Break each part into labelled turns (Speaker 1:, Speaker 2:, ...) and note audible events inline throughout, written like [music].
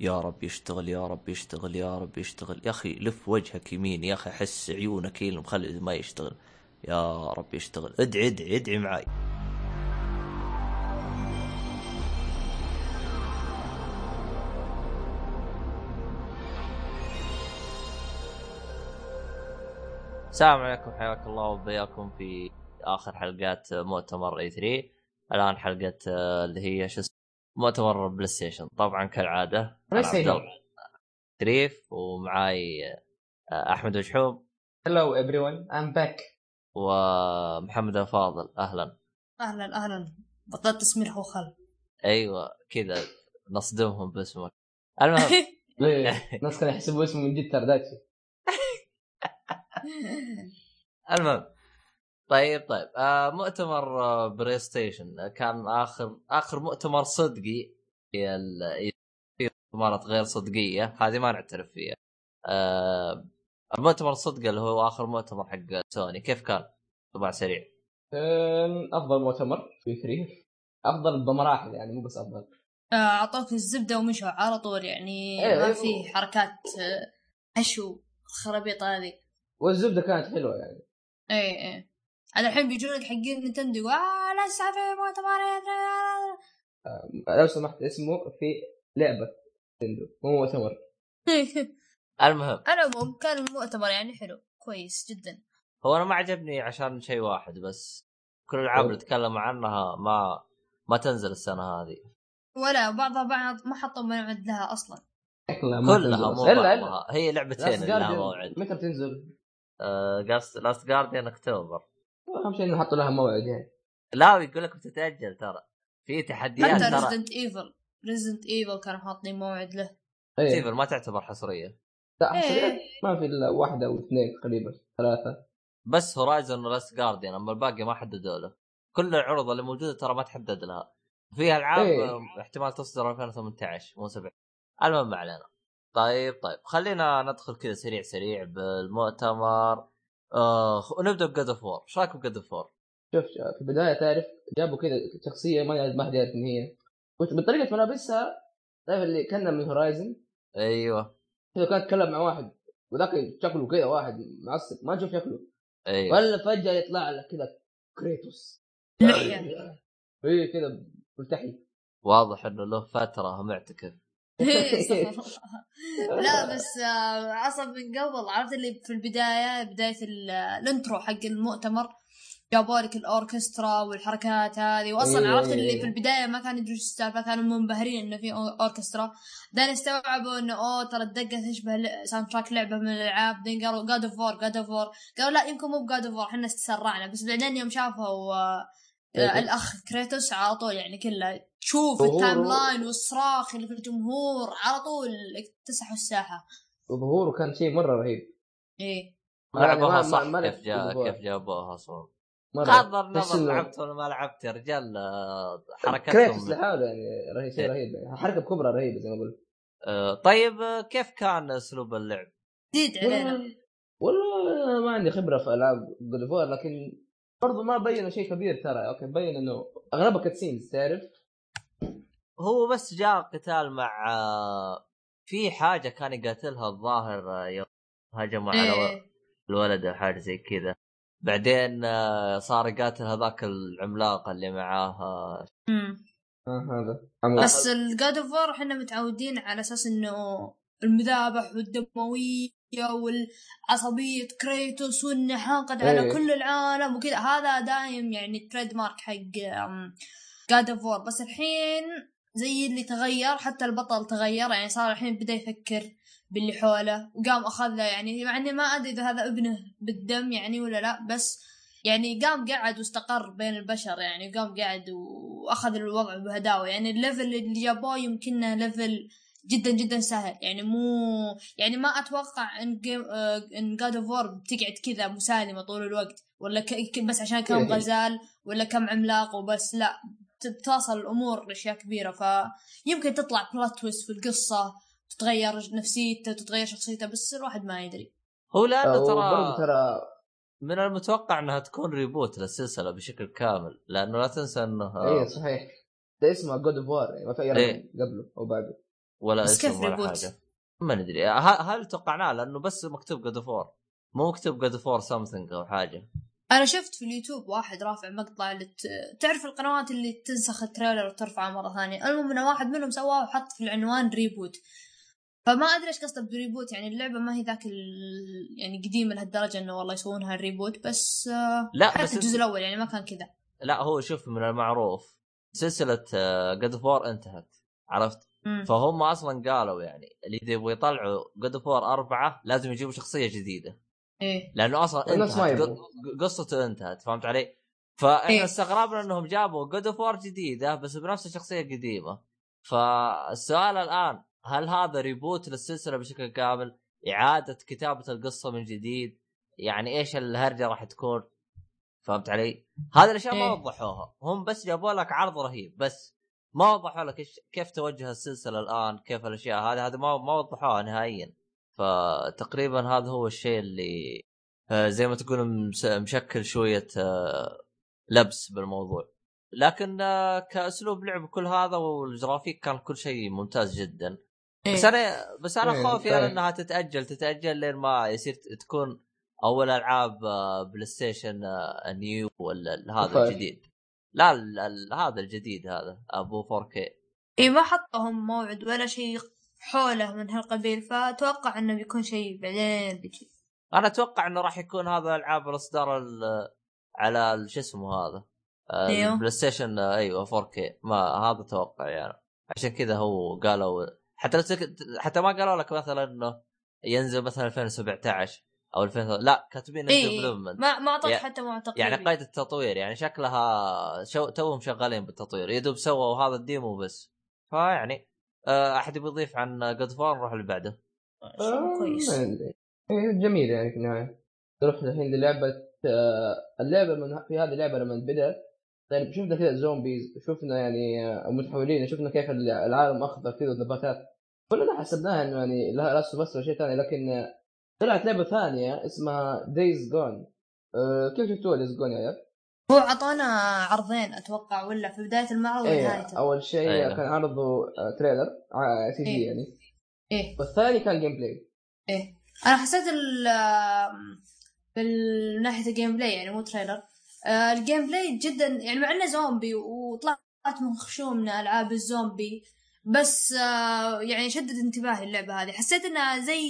Speaker 1: يا رب يشتغل يا رب يشتغل يا رب يشتغل. يا أخي لف وجهك يمين يا أخي احس عيونك هي اللي ما يشتغل. يا رب يشتغل. ادعي ادعي ادعي معاي. السلام عليكم حياكم الله وبياكم في آخر حلقات مؤتمر إي 3 الآن حلقة آه، اللي هي شو مؤتمر بلاي ستيشن. طبعا كالعادة شريف ومعاي آه، أحمد وشحوب
Speaker 2: Hello everyone, I'm back.
Speaker 1: ومحمد الفاضل أهلا.
Speaker 3: أهلا أهلا. بطاطس ملح وخل
Speaker 1: أيوه كذا نصدمهم باسمك. المهم.
Speaker 2: ليه؟ [laughs] الناس كانوا يحسبوا اسمه من جد ترداتشي. [laughs]
Speaker 1: المهم. طيب طيب آه مؤتمر آه بلاي ستيشن آه، كان آخر آخر مؤتمر صدقي في مؤتمرات غير صدقية هذه ما نعترف فيها آه المؤتمر الصدقي اللي هو آخر مؤتمر حق سوني كيف كان؟ طبعا سريع
Speaker 2: أفضل مؤتمر في 3 أفضل بمراحل يعني مو بس أفضل.
Speaker 3: آه، أعطوك الزبدة ومشوا على طول يعني
Speaker 2: إيه،
Speaker 3: ما
Speaker 2: إيه.
Speaker 3: في حركات آه، حشو الخرابيط هذه
Speaker 2: والزبدة كانت حلوة يعني.
Speaker 3: إيه إيه هذا الحين بيجون لك حقين نينتندو يقول آه لا في مؤتمر
Speaker 2: لو سمحت اسمه في لعبة نينتندو مو مؤتمر. [laughs]
Speaker 1: المهم.
Speaker 3: العموم كان المؤتمر يعني حلو كويس جدا.
Speaker 1: هو أنا ما عجبني عشان شيء واحد بس. كل الألعاب اللي تكلموا عنها ما ما تنزل السنة هذه.
Speaker 3: ولا بعضها بعض ما حطوا موعد لها
Speaker 2: أصلا.
Speaker 1: كلها. مو بعضها. هي لعبتين لها موعد.
Speaker 2: متى بتنزل؟
Speaker 1: Last Guardian اكتوبر
Speaker 2: أهم شيء إنه حطوا لها موعد يعني.
Speaker 1: لا يقول لك بتتاجل ترى. في تحديات
Speaker 3: حتى
Speaker 1: ترى.
Speaker 3: ريزدنت ايفل ريزدنت ايفل كانوا حاطين موعد له.
Speaker 2: إيه.
Speaker 1: سيفر ما تعتبر حصرية.
Speaker 2: لا
Speaker 3: إيه.
Speaker 2: حصريات ما في إلا واحدة أو اثنين تقريبا ثلاثة.
Speaker 1: بس Horizon و Last Guardian أما الباقي ما حددوا له. كل العروض اللي موجودة ترى ما تحدد لها. في العاب. آه، احتمال تصدر 2018 مو 7 المهم ما علينا. طيب طيب. خلينا ندخل كذا سريع سريع بالمؤتمر. آه نبدأ ب God of War إيش رايكم ب God of War؟
Speaker 2: شوف في البداية تعرف جابوا كذا شخصية ما ما حد يعرف ان هي. بطريقة ملابسها تعرف اللي كانها من Horizon
Speaker 1: أيوه.
Speaker 2: كذا كانت تتكلم مع واحد وذاك شكله كذا واحد معصب ما تشوف شكله.
Speaker 1: أيوه.
Speaker 2: ولا فجأة يطلع لك كذا
Speaker 3: Kratos.
Speaker 2: إيه كذا ملتحي.
Speaker 1: واضح إنه له فترة معتكف [laughs]
Speaker 3: لا بس آه، أصلا من قبل عرفت اللي في البداية بداية ال- ال intro حق المؤتمر جابوا لك الأوركسترا والحركات هذه واصلا عرفت اللي. في البداية ما كانوا إيش السالفة كانوا منبهرين إنه في أوركسترا بعدين استوعبوا إنه أوه ترى الدقة تشبه soundtrack لعبة من الألعاب بعدين قالوا God of War God of War قالوا لا يمكن مو ب God of War إحنا تسرعنا بس بعدين يوم شافوا آه،. الأخ Kratos على طول يعني كله. تشوف ال timeline والصراخ اللي في الجمهور على طول اكتسحوا الساحة.
Speaker 2: وظهوره كان شيء مرة رهيب. إيه.
Speaker 1: لعبوها
Speaker 2: ما-
Speaker 1: صح.
Speaker 2: ما-
Speaker 1: كيف جا. كيف جابوها
Speaker 2: مره
Speaker 1: بغض النظر لعبت ولا ما لعبت يا رجال. آه،
Speaker 2: Kratos
Speaker 1: حركتهم
Speaker 2: لحاله يعني رهيب شيء
Speaker 1: إيه.
Speaker 2: رهيب. يعني حركة كبرى رهيبة زي ما قلت.
Speaker 1: آه، طيب آه، كيف كان أسلوب اللعب؟
Speaker 3: زيد علينا.
Speaker 2: والله ما عندي خبرة في ألعاب God لكن برضو ما بينوا شيء كبير ترى أوكي؟ بين إنه اغلبها cutscenes تعرف؟
Speaker 1: هو بس جاء قتال مع في حاجة كان يقاتلها الظاهر يوم هجموا على
Speaker 3: إيه.
Speaker 1: الولد أو حاجة زي كذا. بعدين صار يقاتل هذاك العملاق اللي معاه. آه،
Speaker 3: مم.
Speaker 2: آه هذا.
Speaker 3: بس ال God of War إحنا متعودين على أساس إنه المذابح والدموية والعصبية Kratos وانه حاقد على
Speaker 2: إيه.
Speaker 3: كل العالم وكذا. هذا دايم يعني ال trademark حق God of War بس الحين زي اللي تغير حتى البطل تغير. يعني صار الحين بدأ يفكر باللي حوله وقام أخذ له يعني. مع إني ما أدري إذا هذا ابنه بالدم يعني ولا لا بس يعني قام قعد واستقر بين البشر يعني. قام قعد وأخذ الوضع بهداوة يعني. ال level اللي جابوه يمكنه level جدا جدا سهل. يعني مو يعني ما أتوقع إن game آه، إن God of War بتقعد كذا مسالمة طول الوقت ولا ك... بس عشان كم
Speaker 2: إيه.
Speaker 3: غزال ولا كم عملاق وبس لا. تتصل الأمور لأشياء كبيرة. فيمكن تطلع plot twist في القصة تتغير نفسيته تتغير شخصيته بس الواحد ما يدري.
Speaker 1: هو لأنه
Speaker 2: وبرضو
Speaker 1: ترى
Speaker 2: ترى
Speaker 1: من المتوقع إنها تكون reboot للسلسلة بشكل كامل لأنه لا تنسى إنه
Speaker 2: اي صحيح. ده اسمه God of يعني ما في اي
Speaker 1: إيه.
Speaker 2: قبله أو بعده.
Speaker 1: ولا
Speaker 3: بس
Speaker 1: اسم
Speaker 3: كيف
Speaker 1: ولا
Speaker 3: reboot؟
Speaker 1: حاجة. ما ندري. هل توقعناه؟ لأنه بس مكتوب God of War مو مكتوب God of War something أو
Speaker 3: حاجة. أنا شفت في اليوتيوب واحد رافع مقطع لت... تعرف القنوات اللي تنسخ ال trailer وترفعه مرة ثانية؟ المهم ان واحد منهم سواه وحط في العنوان reboot فما أدري إيش قصده ب reboot يعني اللعبة ما هي ذاك ال... يعني قديمة لهالدرجة إنه والله يسوونها reboot بس آه،
Speaker 1: لا
Speaker 3: حتى
Speaker 1: بس
Speaker 3: الجزء. الأول يعني ما كان كذا.
Speaker 1: لا هو شوف من المعروف. سلسلة God of War انتهت. عرفت؟
Speaker 3: مم.
Speaker 1: فهم أصلا قالوا يعني اللي إذا يبغوا يطلعوا God of War أربعة لازم يجيبوا شخصية
Speaker 3: جديدة
Speaker 1: إيه لأنه
Speaker 2: أصلا ما
Speaker 1: انتهت قصته انتهت فهمت علي؟ فإحنا
Speaker 3: إيه.
Speaker 1: استغربنا إنهم جابوا God of War جديدة بس بنفس الشخصية القديمة فالسؤال الآن هل هذا reboot للسلسلة بشكل كامل؟ إعادة كتابة القصة من جديد؟ يعني إيش الهرجة راح تكون؟ فهمت علي؟ هذه الأشياء ما
Speaker 3: إيه.
Speaker 1: وضحوها، هم بس جابوا لك عرض رهيب بس ما وضحوا لك إيش كيف توجه السلسلة الآن، كيف الأشياء هذه هذه ما ما وضحوها نهائيا. فتقريبا هذا هو الشيء اللي آه، زي ما تقول مشكل شوية آه، لبس بالموضوع. لكن آه، كأسلوب لعب كل هذا والجرافيك كان كل شيء ممتاز جدا.
Speaker 3: إيه.
Speaker 1: بس أنا بس أنا
Speaker 2: إيه،
Speaker 1: خوفي. أنا إنها تتأجل تتأجل لين ما يصير تكون أول ألعاب PlayStation Neo ولا هذا
Speaker 2: طيب.
Speaker 1: الجديد لا ال- ال- هذا الجديد هذا أبو 4K
Speaker 3: إيه ما حطهم موعد ولا شيء حوله من هالقبيل فأتوقع إنه بيكون شيء بعدين بيجي.
Speaker 1: أنا أتوقع إنه راح يكون هذا ألعاب الإصدار ال- على شو اسمه هذا؟ آه،
Speaker 3: أيوه.
Speaker 1: ال PlayStation أيوه 4K ما هذا توقع يعني. عشان كذا هو قالوا حتى حتى ما قالوا لك مثلا إنه ينزل مثلا 2017 أو 2000 لا كاتبين
Speaker 3: إيه
Speaker 1: development
Speaker 3: ما ما أعطوك
Speaker 1: يع-
Speaker 3: حتى معتقد
Speaker 1: يعني قيد التطوير يعني شكلها شو توهم شغالين بالتطوير. يدوب سووا هذا ال demo بس. فيعني آه، أحد يبي يضيف عن God of War نروح اللي بعده.
Speaker 2: آه،
Speaker 3: كويس.
Speaker 2: ما أدري. إيه، جميل يعني في النهاية. نروح الحين للعبة آه، اللعبة من في هذه اللعبة لما بدأت طيب شفنا كذا zombies شفنا يعني آه، متحولين شفنا كيف العالم أخضر كذا ونباتات كلنا حسبناها إنه يعني The Last of Us ولا شيء ثاني لكن آه، طلعت لعبة ثانية اسمها Days Gone كيف شفتوها Days Gone يا عيال؟
Speaker 3: هو عطانا عرضين أتوقع ولا في بداية المعرض
Speaker 2: إيه
Speaker 3: ونهايته
Speaker 2: أول شيء
Speaker 1: أيوة.
Speaker 2: كان عرضوا آه، trailer آه،
Speaker 3: CGI.
Speaker 2: يعني.
Speaker 3: إيه.
Speaker 2: والثاني كان gameplay
Speaker 3: إيه. أنا حسيت ال من ناحية ال gameplay يعني مو trailer. آه، ال gameplay جدا يعني مع إنه زومبي وطلعت من خشوم من ألعاب الزومبي. بس آه، يعني شدت انتباهي اللعبة هذه. حسيت إنها زي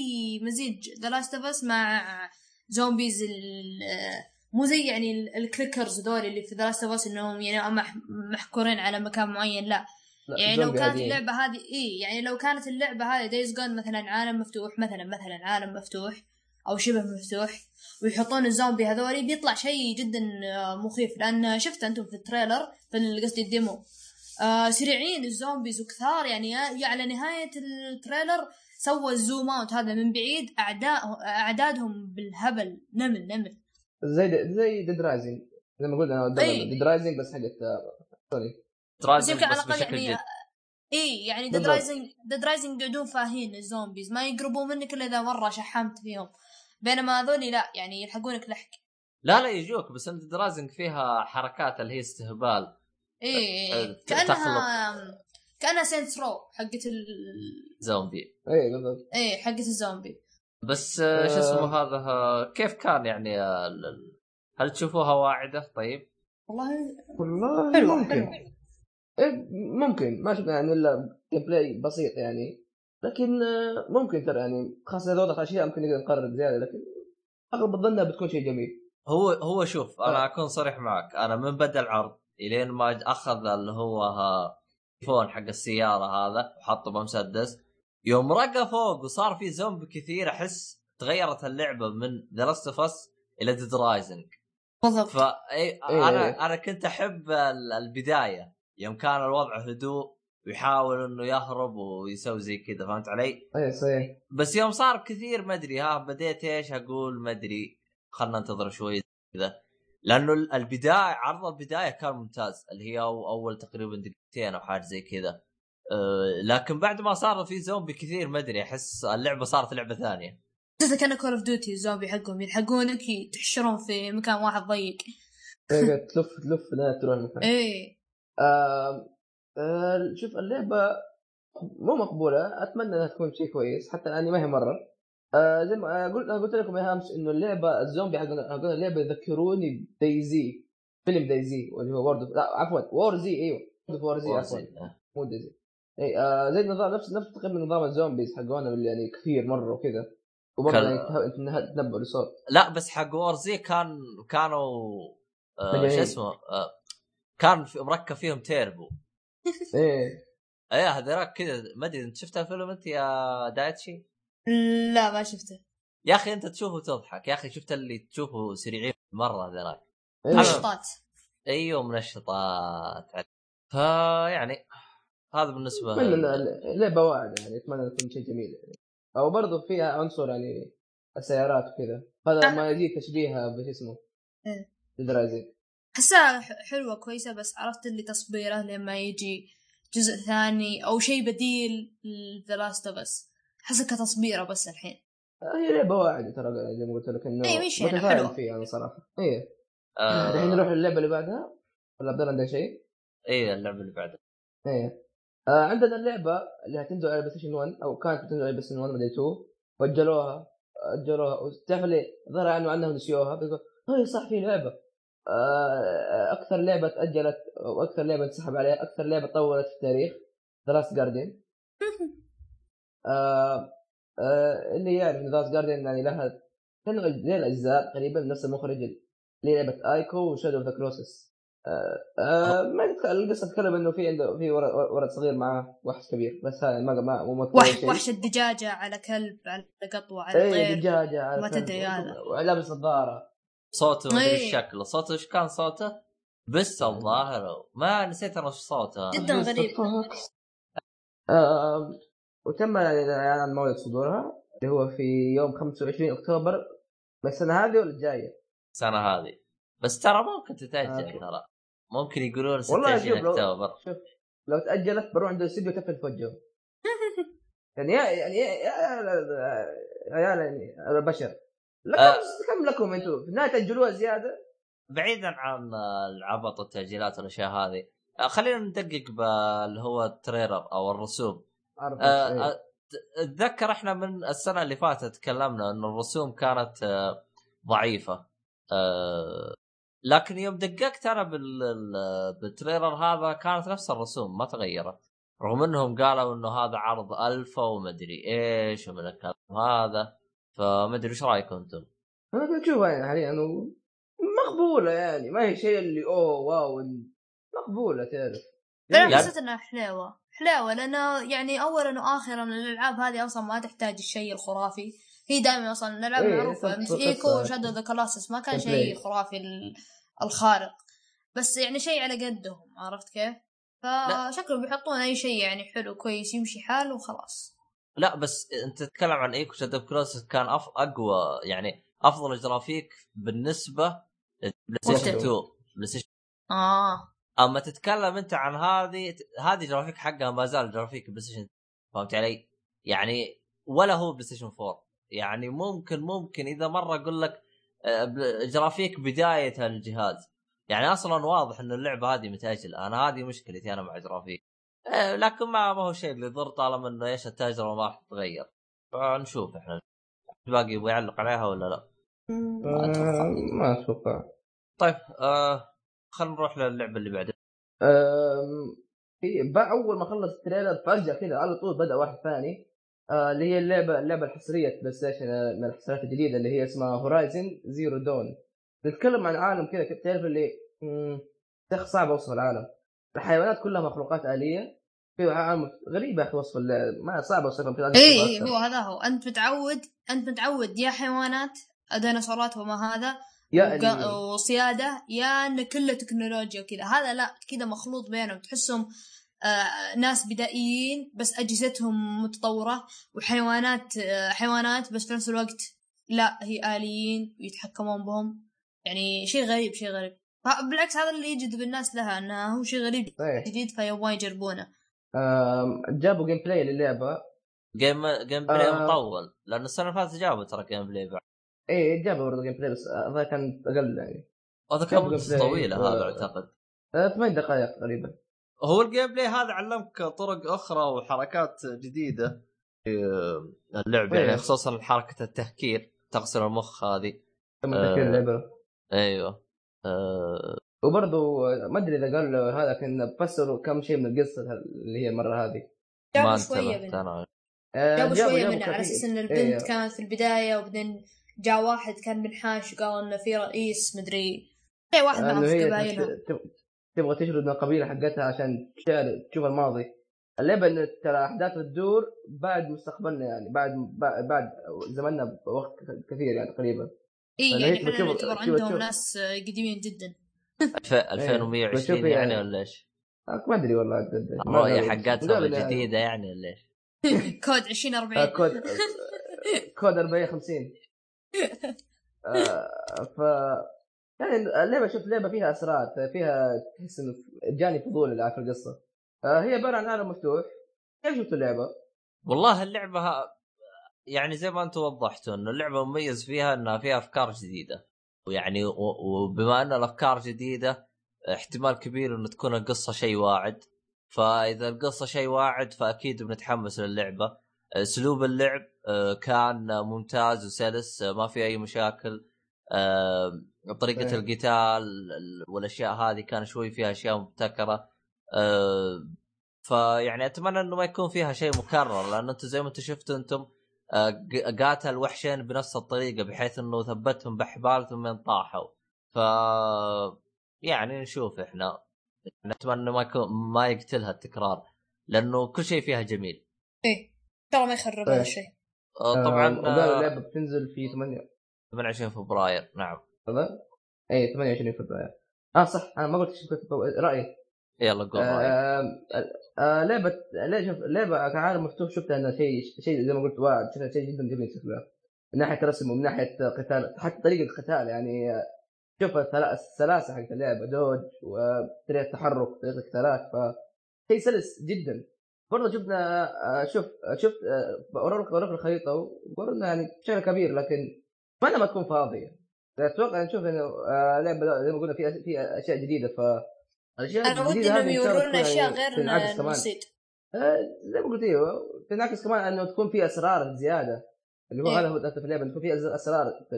Speaker 3: مزيج The Last of Us مع zombies ال- آه، مو زي يعني ال- ال clickers دول اللي في The Last of Us إنهم يعني مح- محكورين على مكان معين. لا.
Speaker 2: لا،
Speaker 3: يعني لو كانت
Speaker 2: عاديين.
Speaker 3: اللعبة هذه إي يعني لو كانت اللعبة هذه Days Gone مثلا عالم مفتوح مثلا مثلا عالم مفتوح أو شبه مفتوح ويحطون الزومبي هذولي بيطلع شيء جدا آه، مخيف. لأن شفت أنتم في ال trailer في قصدي ال demo آه سريعين ال zombies وكثار يعني يا على نهاية ال trailer سوى ال zoom out. هذا من بعيد اعداء أعدادهم بالهبل. نمل نمل.
Speaker 2: زي زي Dead Rising زي ما قلنا
Speaker 3: إيه.
Speaker 2: Dead Rising بس حقت آه، سوني
Speaker 3: بس يمكن على
Speaker 1: بس
Speaker 3: الأقل
Speaker 1: بشكل
Speaker 3: يعني
Speaker 1: جد
Speaker 3: إي يعني
Speaker 2: Dead.
Speaker 3: Rising Dead Rising يقعدون فاهين ال zombies. ما يقربون منك إلا إذا مرة شحمت فيهم. بينما هذولي لا يعني يلحقونك لحق.
Speaker 1: لا لا يجوك بس انت Dead Rising فيها حركات اللي هي استهبال.
Speaker 3: اي
Speaker 1: أه،
Speaker 3: إي كانها كأنها Saints Row حقت ال
Speaker 1: زومبي.
Speaker 2: اي بالضبط.
Speaker 3: اي حقت الزومبي.
Speaker 1: بس آه، شو اسمه
Speaker 2: آه.
Speaker 1: هذا آه، كيف كان يعني آه، هل تشوفوها واعدة؟ طيب؟
Speaker 3: والله
Speaker 2: والله
Speaker 3: حلوة
Speaker 2: ممكن.
Speaker 3: حلوة.
Speaker 2: إيه ممكن. ما شفنا يعني إلا play بسيط يعني. لكن ممكن ترى يعني. خاصة إذا وضح أشياء ممكن نقدر نقرر زيادة لكن اغلب الظن بتكون شيء جميل.
Speaker 1: هو هو شوف
Speaker 2: أنا.
Speaker 1: أكون صريح معك. أنا من بدا العرض إلين ما أخذ اللي هو التليفون حق السيارة هذا وحطه بمسدس. يوم رقى فوق وصار في زومبي كثير أحس تغيرت اللعبة من The Last of Us إلى Dead Rising
Speaker 3: بالضبط.
Speaker 1: فا إي
Speaker 2: إيه.
Speaker 1: أنا أنا كنت أحب ال- البداية. يوم كان الوضع هدوء ويحاول إنه يهرب ويسوي زي كذا فهمت علي؟
Speaker 2: اي صحيح.
Speaker 1: بس يوم صار كثير ما أدري ها بديت إيش أقول؟ ما أدري. خلنا ننتظر شوي كذا. لأنه ال- البداية عرض البداية كان ممتاز. اللي هي أو أول تقريبا دقيقتين أو حاجة زي كذا. أه لكن بعد ما صار في زومبي كثير ما أدري أحس اللعبة صارت لعبة ثانية.
Speaker 3: حسيت كان Call of Duty الزومبي حقهم. يلحقونك تحشرون في مكان واحد ضيق.
Speaker 2: إيه، تلف تلف لا تروح مكان
Speaker 3: إيه.
Speaker 2: آه آه شوف اللعبة مو مقبولة. أتمنى إنها تكون شيء كويس. حتى الآن ما هي مرة. آه زي ما آه، قلت أنا قلت لكم يا امس إنه اللعبة الزومبي حق اللعبة يذكروني ب DayZ فيلم DayZ اللي هو World لا عفوا War Z أيوه War Z عفوا. مو DayZ اي آه زي النظام نفس نفس تقريبا نظام ال zombies حقونا اللي يعني كثير مرة وكذا. وبرضه
Speaker 1: كان-
Speaker 2: يعني تنبؤ لصوت
Speaker 1: لا بس حق War Z كان كانوا آه. شو اسمه آه كان في مركب فيهم تيربو
Speaker 2: إيه.
Speaker 1: إيه هذاك كذا ما أدري إنت شفت الفيلم أنت يا دايتشي؟
Speaker 3: لا ما شفته.
Speaker 1: يا أخي أنت تشوفه تضحك يا أخي شفت اللي تشوفه سريعين مرة هذاك
Speaker 2: إيه.
Speaker 3: نشاطات
Speaker 1: أيوه منشطات. فيعني هذا
Speaker 2: بالنسبة اللعبه واعده يعني أتمنى تكون شيء جميل. يعني أو برضه فيها عنصر يعني السيارات وكذا. هذا ما يجي تشبيهها بش اسمه.
Speaker 3: إيه.
Speaker 2: Rising
Speaker 3: احسها ح- حلوة كويسة بس عرفت اللي تصبيره لما يجي جزء ثاني أو شيء بديل ل The Last of Us. احسها كتصبيره بس الحين.
Speaker 2: هي لعبة واعدة ترى زي ما قلت لك إنه
Speaker 3: إيه، مش يعني حلوة.
Speaker 2: فيها أنا صراحة. إيه.
Speaker 1: آه.
Speaker 2: الحين نروح للعبة اللي بعدها. ولا عبد الله شيء؟
Speaker 1: إيه اللعبة اللي بعدها.
Speaker 2: إيه. آه عندنا اللعبة اللي هتنزل على PlayStation 1 أو كانت بتنزل على PlayStation 1 مدري 2 واجلوها اجلوها تعرف ليه؟ ظهر عنه عنها نسيوها بيقول هي صح في لعبة. آه أكثر لعبة تأجلت وأكثر لعبة انسحب عليها أكثر لعبة طولت في التاريخ. The Last Guardian آه آه اللي يعرف The Last Guardian يعني لها زي الاجزاء تقريبا نفس المخرج اللي لعبة Ico و Shadow of the آه آه ما القصة تتكلم إنه في عنده في ولد صغير معاه وحش كبير بس هذا ما ما مو مذكور أي
Speaker 3: وح
Speaker 2: شيء.
Speaker 3: وحش الدجاجة على كلب على قطوة على
Speaker 2: اي
Speaker 3: طير
Speaker 2: دجاجه على
Speaker 3: ما. تدري هذا.
Speaker 2: ولابس نظاره
Speaker 1: صوته ما أدري
Speaker 3: إيه.
Speaker 1: إيش شكله صوته إيش كان صوته؟ بس الظاهر ما نسيت أنا صوته
Speaker 3: جدا غريب
Speaker 2: آه وتم الاعلان عن موعد صدورها اللي هو في يوم 25 أكتوبر السنة هذه ولا الجايه؟
Speaker 1: السنة هذه. بس ترى ممكن
Speaker 2: تتأجل.
Speaker 1: ترى. ممكن يقولون
Speaker 2: والله
Speaker 1: 26
Speaker 2: شوف لو-
Speaker 1: أكتوبر.
Speaker 2: شوف لو تأجلت بروح عند الاستديو تفل في وجهه يعني يا يعني يا يا عيال يعني البشر. لكم
Speaker 1: آه.
Speaker 2: كم لكم أنتم؟ في النهاية تأجلوها زيادة؟
Speaker 1: بعيدا عن العبط والتأجيلات والأشياء هذه. آه، خلينا ندقق باللي هو ال trailer أو
Speaker 2: الرسوم.
Speaker 1: آه،
Speaker 2: إيه.
Speaker 1: آه، أتذكر إحنا من السنة اللي فاتت تكلمنا انه الرسوم كانت آه، ضعيفة لكن يوم دققت أنا بال- ال- بال trailer هذا كانت نفس الرسوم ما تغيرت رغم إنهم قالوا إنه هذا عرض ألفا ومدري إيش ومن الكلام هذا فمدري إيش رأيكم
Speaker 2: أنتم؟ أنا اشوفها يعني حاليا إنه مقبولة يعني ما هي شيء اللي أوه wow مقبولة تعرف
Speaker 3: أنا
Speaker 1: يعني-
Speaker 3: حسيت انها حلوة حلوة لأنه يعني اولا واخرا الألعاب هذه أصلا ما تحتاج الشيء الخرافي هي دائما أصلا الألعاب
Speaker 2: إيه،
Speaker 3: معروفة
Speaker 2: قصة-
Speaker 3: مثل Ico.
Speaker 2: و
Speaker 3: Shadow the Colossus ما كان. شيء خرافي ال- الخارق بس يعني شيء على قدهم عرفت كيف؟ فشكلهم بيحطون أي شيء يعني حلو كويس يمشي حاله وخلاص
Speaker 1: لا بس أنت تتكلم عن Ico Shadow Colossus كان أف... أقوى يعني أفضل جرافيك بالنسبة PlayStation
Speaker 2: وحده.
Speaker 1: 2 PlayStation
Speaker 3: آه
Speaker 1: اما تتكلم أنت عن هذه هذه جرافيك حقها ما زال graphic PlayStation فهمت علي؟ يعني ولا هو PlayStation 4 يعني ممكن ممكن إذا مرة أقول لك آه، جرافيك بداية الجهاز. يعني أصلا واضح إن اللعبة هذه متاجله أنا هذه مشكلتي أنا مع جرافيك. آه، لكن ما ما هو شيء اللي يضر طالما إنه إيش التجربه ما راح تتغير فنشوف إحنا باقي يبغى يعلق عليها ولا لا.
Speaker 2: آه، ما أتوقع.
Speaker 1: طيب آه خلينا نروح للعبة اللي بعدها
Speaker 2: أول ما خلص ال trailer فجأة كذا على طول بدأ واحد ثاني آه، اللي هي اللعبة اللعبة الحصرية PlayStation آه، من الحصريات الجديدة اللي هي اسمها Horizon Zero Dawn نتكلم عن عالم كذا تعرف اللي شيخ صعب أوصف العالم الحيوانات كلها مخلوقات آلية في عالم غريب يا أخي وصف. ما صعب اوصفها
Speaker 3: اي اي. هو هذا هو أنت متعود أنت متعود يا حيوانات ديناصورات وما هذا
Speaker 2: يا.
Speaker 3: وصيادة يا انه كله تكنولوجيا وكذا. هذا لا كذا مخلوط بينهم. تحسهم آه ناس بدائيين بس أجهزتهم متطورة وحيوانات آه حيوانات بس في نفس الوقت لا هي آليين ويتحكمون بهم. يعني شيء غريب شيء غريب. بالعكس هذا اللي يجذب الناس لها إنه هو شيء غريب
Speaker 2: صحيح.
Speaker 3: جديد فيبغون يجربونه.
Speaker 2: جابوا gameplay
Speaker 1: للعبة. game gameplay
Speaker 2: آه.
Speaker 1: مطول. لأن السنة اللي فاتت جابوا ترى gameplay بعد.
Speaker 2: إيه جابوا برضه gameplay بس الظاهر كان أقل يعني.
Speaker 1: هذا كان طويلة
Speaker 2: و-
Speaker 1: هذا
Speaker 2: أعتقد. ثمان دقائق تقريبا.
Speaker 1: هو ال gameplay هذا علمك طرق أخرى وحركات جديدة. في اللعبة
Speaker 2: إيه.
Speaker 1: يعني خصوصا حركة التهكير تغسل المخ هذه.
Speaker 2: تم
Speaker 1: آه.
Speaker 2: تفكير اللعبة.
Speaker 1: أيوه. آه
Speaker 2: وبرضه ما أدري إذا قال هذا كان فسروا كم شيء من القصة اللي هي المره هذه.
Speaker 3: جابوا شوية
Speaker 1: أنا
Speaker 2: آه،
Speaker 3: جابوا شوية منها على. أساس إن البنت
Speaker 2: إيه.
Speaker 3: كانت في البداية وبعدين جاء واحد كان منحاش وقال إنه في رئيس مدري أي واحد قبايلهم
Speaker 2: تب- تبغى تشرد من القبيله حقتها عشان تشوف الماضي اللعبة انه ترى أحداث تدور بعد مستقبلنا يعني بعد بعد, بعد زماننا بوقت كثير يعني تقريبا إي
Speaker 3: يعني
Speaker 2: إحنا
Speaker 3: نعتبر عندهم. ناس آه، قديمين جدا
Speaker 1: 2120
Speaker 2: بشوف
Speaker 1: يعني
Speaker 2: يعني-
Speaker 1: ولا إيش؟
Speaker 2: آه، ما أدري والله
Speaker 1: الرؤيه
Speaker 2: أدري.
Speaker 1: حقتها
Speaker 2: قالوا لي-
Speaker 1: جديدة يعني ولا إيش؟ [laughs]
Speaker 3: كود
Speaker 2: آه،
Speaker 3: 2040
Speaker 2: كود [laughs] كود 450 آه، ف يعني اللعبة شوف لعبة فيها أسرار فيها تحس إنه جاني فضول في القصة. آه، هي عبارة عن عالم مفتوح. كيف شفت اللعبة؟
Speaker 1: والله اللعبة يعني زي ما أنتم وضحتوا إنه اللعبة مميز فيها إنها فيها أفكار جديدة. ويعني وبما إن الأفكار جديدة احتمال كبير إنه تكون القصة شيء واعد. فإذا القصة شيء واعد فأكيد بنتحمس للعبة. أسلوب اللعب آه، كان ممتاز وسلس آه، ما في أي مشاكل آه، طريقة
Speaker 2: إيه.
Speaker 1: القتال ال- والأشياء هذه كان شوي فيها أشياء مبتكرة فيعني أتمنى إنه ما يكون فيها شيء مكرر لأن أنتم زي ما أنتم شفتوا أنتم قاتل وحشين بنفس الطريقة بحيث إنه ثبتهم بحبال ثم طاحوا ف يعني نشوف إحنا نتمنى ما يكون ما يقتلها التكرار لأنه كل شيء فيها جميل.
Speaker 3: إيه. ترى ما يخرب
Speaker 2: طيب.
Speaker 3: هذا الشيء
Speaker 1: آه، طبعا
Speaker 2: آه،
Speaker 1: آه،
Speaker 2: اللعبة بتنزل في 8
Speaker 1: 28 فبراير نعم.
Speaker 2: هذا اي 28 فبراير. آه صح أنا ما قلت إيش كنت رأيي.
Speaker 1: يلا قول رايك
Speaker 2: آه آه لعبة شوف لعبة كعالم مفتوح شفتها انها شيء شيء زي ما قلت واعد شفتها شيء جدا جميل شكلها من ناحية الرسم ومن ناحية قتال حتى طريقة القتال يعني آه، شوف السلاسة حقت اللعبة dodge وطريقه تحرك طريقة القتالات ف شيء سلس جدا. برضه شفنا آه، شوف آه، شفت آه، اوريك اوريك الخريطة وقلنا يعني شيء كبير لكن اتمنى ما تكون فاضية. أتوقع نشوف إنه لعبه زي ما قلنا في في أشياء جديدة ف الأشياء
Speaker 3: أنا ودي
Speaker 2: إنهم
Speaker 3: يورونا
Speaker 2: تكون
Speaker 3: أشياء
Speaker 2: يعني
Speaker 3: غير
Speaker 2: آه، زي ما قلت أيوه تنعكس كمان إنه تكون في أسرار زيادة. اللي هو
Speaker 3: إيه.
Speaker 2: هذا هو الهدف في اللعبة يكون في أسرار في